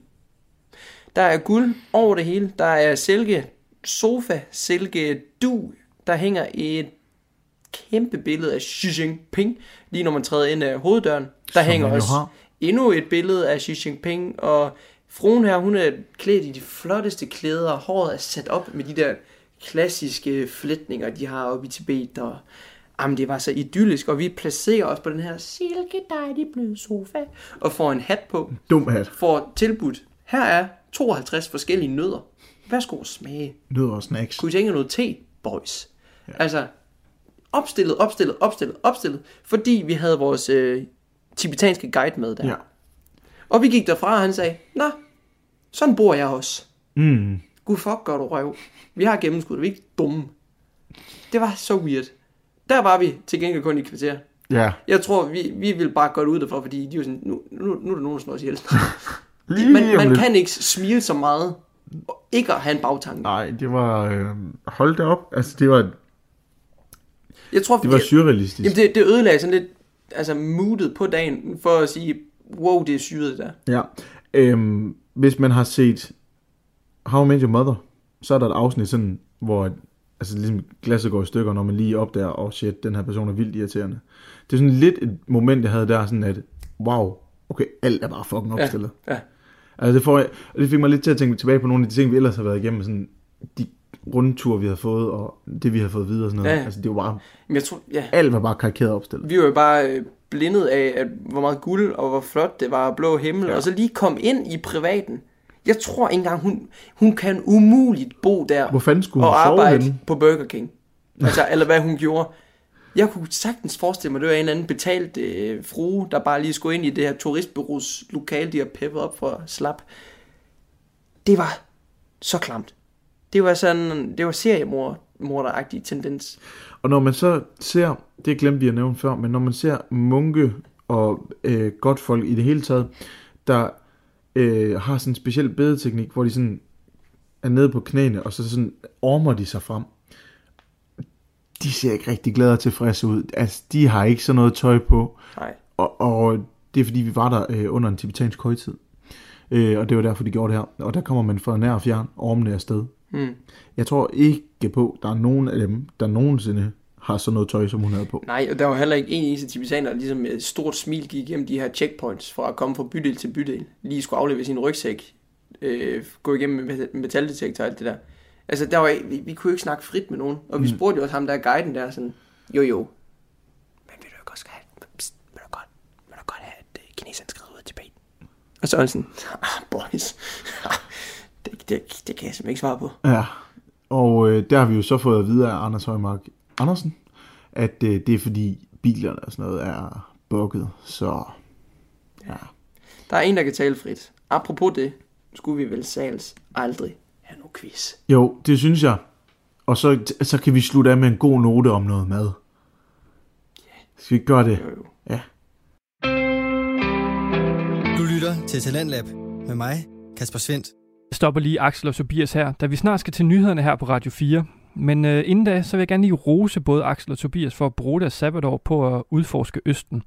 Der er guld over det hele. Der er silke sofa, silke du. Der hænger et kæmpe billede af Xi Jinping, lige når man træder ind af hoveddøren. Der Som hænger også har. endnu et billede af Xi Jinping, og fruen her, hun er klædt i de flotteste klæder, håret er sat op med de der klassiske flætninger, de har oppe i Tibet, og jamen, det var så idyllisk, og vi placerer os på den her silke dejlige bløde sofa, og får en hat på, Dum hat. får tilbudt, her er 52 forskellige nødder. Værsgo at smage. Nødder og snacks. Kunne I tænke noget te, boys? Ja. Altså, opstillet, opstillet, opstillet, opstillet, fordi vi havde vores øh, tibetanske guide med der. Ja. Og vi gik derfra, og han sagde, Nå, Sådan bor jeg også. Mm. Gud fuck, gør du røv. Vi har gennemskud, vi er ikke dumme. Det var så weird. Der var vi til gengæld kun i kvarter. Ja. Jeg tror, vi, vi ville bare godt ud derfra, fordi de var sådan, nu, nu, nu er der nogen, der slår os ihjel. Lige man, man kan ikke smile så meget, og ikke at have en bagtanke. Nej, det var... Øh, hold da op. Altså, det var, Jeg tror, det var surrealistisk. Jamen det, det ødelagde sådan lidt altså moodet på dagen, for at sige, wow, det er syret der. Ja. Øhm, hvis man har set How I Met Your Mother, så er der et afsnit sådan, hvor altså, ligesom glasset går i stykker, når man lige opdager, åh oh shit, den her person er vildt irriterende. Det er sådan lidt et moment, jeg havde der, sådan at, wow, okay, alt er bare fucking opstillet. Ja, ja. Altså det, får, jeg- det fik mig lidt til at tænke tilbage på nogle af de ting, vi ellers har været igennem, sådan de rundture, vi har fået, og det, vi har fået videre og sådan noget. Ja. Altså det var bare, Men jeg tror, ja, alt var bare karikeret opstillet. vi var jo bare øh, blindet af, at hvor meget guld og hvor flot det var, og blå himmel, ja. Og så lige kom ind i privaten. Jeg tror ikke engang, hun, hun kan umuligt bo der Hvor fanden skulle hun og sove arbejde henne? på Burger King. Altså, eller hvad hun gjorde. Jeg kunne sagtens forestille mig, det var en eller anden betalt øh, frue, der bare lige skulle ind i det her turistbyrås lokale, de har peppet op for slap. Det var så klamt. Det var sådan, det var seriemorderagtig tendens. Og når man så ser, det glemte vi at nævne før, men når man ser munke og øh, godt folk i det hele taget, der øh, har sådan en speciel bedeteknik, hvor de sådan er nede på knæene, og så sådan ormer de sig frem. De ser ikke rigtig glade og tilfredse ud. Altså, de har ikke sådan noget tøj på. Nej. Og, og det er fordi, vi var der øh, under en tibetansk højtid. Øh, og det var derfor, de gjorde det her. Og der kommer man fra nær og fjern, ormene afsted. Mm. Jeg tror ikke på, der er nogen af dem, der nogensinde har sådan noget tøj, som hun havde på. Nej, og der var heller ikke en eneste tibetaner, der ligesom med et stort smil gik igennem de her checkpoints, for at komme fra bydel til bydel. Lige skulle aflevere sin rygsæk, øh, gå igennem med met- metaldetektor og alt det der. Altså, der var, vi, vi kunne jo ikke snakke frit med nogen. Og vi Mm. spurgte jo også ham, der er guiden der, sådan, jo jo, men vil du ikke også have, pst, vil du godt, vil du godt have, at uh, kineserne skrider ud af Tibet? Og så er han sådan, ah, boys, det, det, det kan jeg simpelthen ikke svare på. Ja, og øh, der har vi jo så fået at vide af Anders Højmark Andersen, at øh, det er fordi bilerne og sådan noget er bukket, så ja. Der er en, der kan tale frit. Apropos det, skulle vi vel sals aldrig have nogen quiz. Jo, det synes jeg. Og så, så kan vi slutte af med en god note om noget mad. Skal vi ikke gøre det? Jo, jo. Ja. Du lytter til Talentlab med mig, Kasper Svendt. Jeg stopper lige Axel og Tobias her, da vi snart skal til nyhederne her på Radio 4. Men øh, inden da, så vil jeg gerne lige rose både Axel og Tobias for at bruge deres sabbatår på at udforske Østen.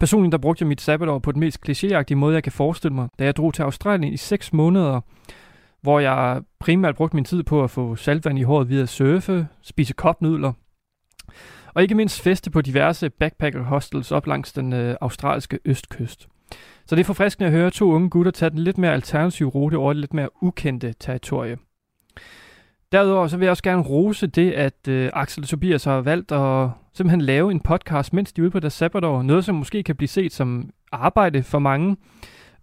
Personligt der brugte jeg mit sabbatår på den mest klichéagtige måde, jeg kan forestille mig, da jeg drog til Australien i 6 måneder, hvor jeg primært brugte min tid på at få saltvand i håret via at surfe, spise kopnudler, og ikke mindst feste på diverse backpacker hostels op langs den øh, australske østkyst. Så det er forfriskende at høre to unge gutter tage den lidt mere alternative rute over det lidt mere ukendte territorie. Derudover så vil jeg også gerne rose det, at øh, Axel og Tobias har valgt at simpelthen lave en podcast, mens de er ude på deres sabbatår. Noget, som måske kan blive set som arbejde for mange.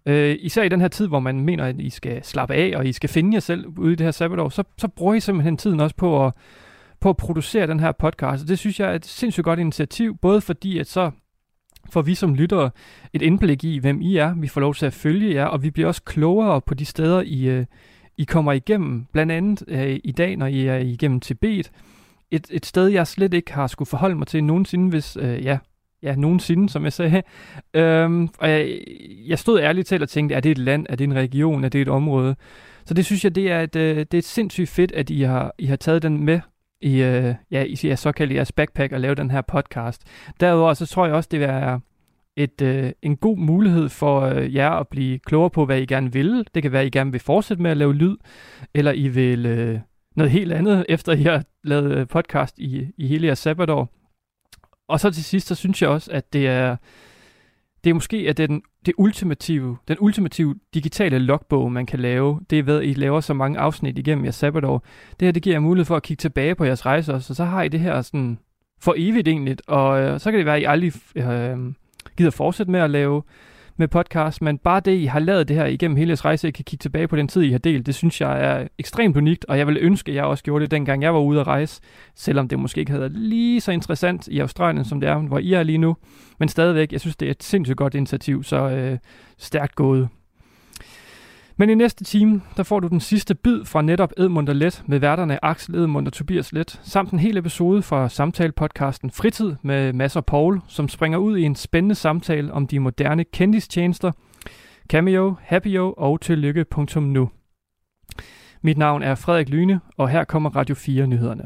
Øh, især i den her tid, hvor man mener, at I skal slappe af, og I skal finde jer selv ude i det her sabbatår, så, så bruger I simpelthen tiden også på at, på at producere den her podcast. Og det synes jeg er et sindssygt godt initiativ, både fordi, at så får vi som lyttere et indblik i, hvem I er. Vi får lov til at følge jer, og vi bliver også klogere på de steder, I, øh, I kommer igennem. Blandt andet øh, i dag, når I er igennem Tibet. Et, et sted, jeg slet ikke har skulle forholde mig til nogensinde, hvis, øh, ja, ja, nogensinde, som jeg sagde. Øhm, og jeg, jeg stod ærligt talt og tænkte, er det et land, er det en region, er det et område? Så det synes jeg, det er et, øh, det er et sindssygt fedt, at I har, I har taget den med i, øh, ja, i jeres såkaldte jeres backpack og lave den her podcast. Derudover så tror jeg også, det vil være et, øh, en god mulighed for øh, jer at blive klogere på, hvad I gerne vil. Det kan være, at I gerne vil fortsætte med at lave lyd, eller I vil øh, noget helt andet, efter I har lavet øh, podcast i, i hele jeres sabbatår. Og så til sidst, så synes jeg også, at det er, det er måske at det er den, det ultimative, den ultimative digitale logbog, man kan lave. Det er ved, at I laver så mange afsnit igennem jeres sabbatår. Det her, det giver jer mulighed for at kigge tilbage på jeres rejser så og så har I det her sådan for evigt egentlig, og øh, så kan det være, at I aldrig øh, gider fortsætte med at lave med podcast, men bare det, I har lavet det her igennem hele jeres rejse, I kan kigge tilbage på den tid, I har delt, det synes jeg er ekstremt unikt, og jeg ville ønske, at jeg også gjorde det, dengang jeg var ude at rejse, selvom det måske ikke havde været lige så interessant i Australien, som det er, hvor I er lige nu, men stadigvæk, jeg synes, det er et sindssygt godt initiativ, så øh, stærkt gået. Men i næste time, der får du den sidste bid fra netop Edmund og Let med værterne Axel Edmund og Tobias Let, samt en hel episode fra samtalepodcasten Fritid med Mads og Paul, som springer ud i en spændende samtale om de moderne kendistjenester, Cameo, Happyo og tillykke.nu. Mit navn er Frederik Lyne, og her kommer Radio 4 nyhederne.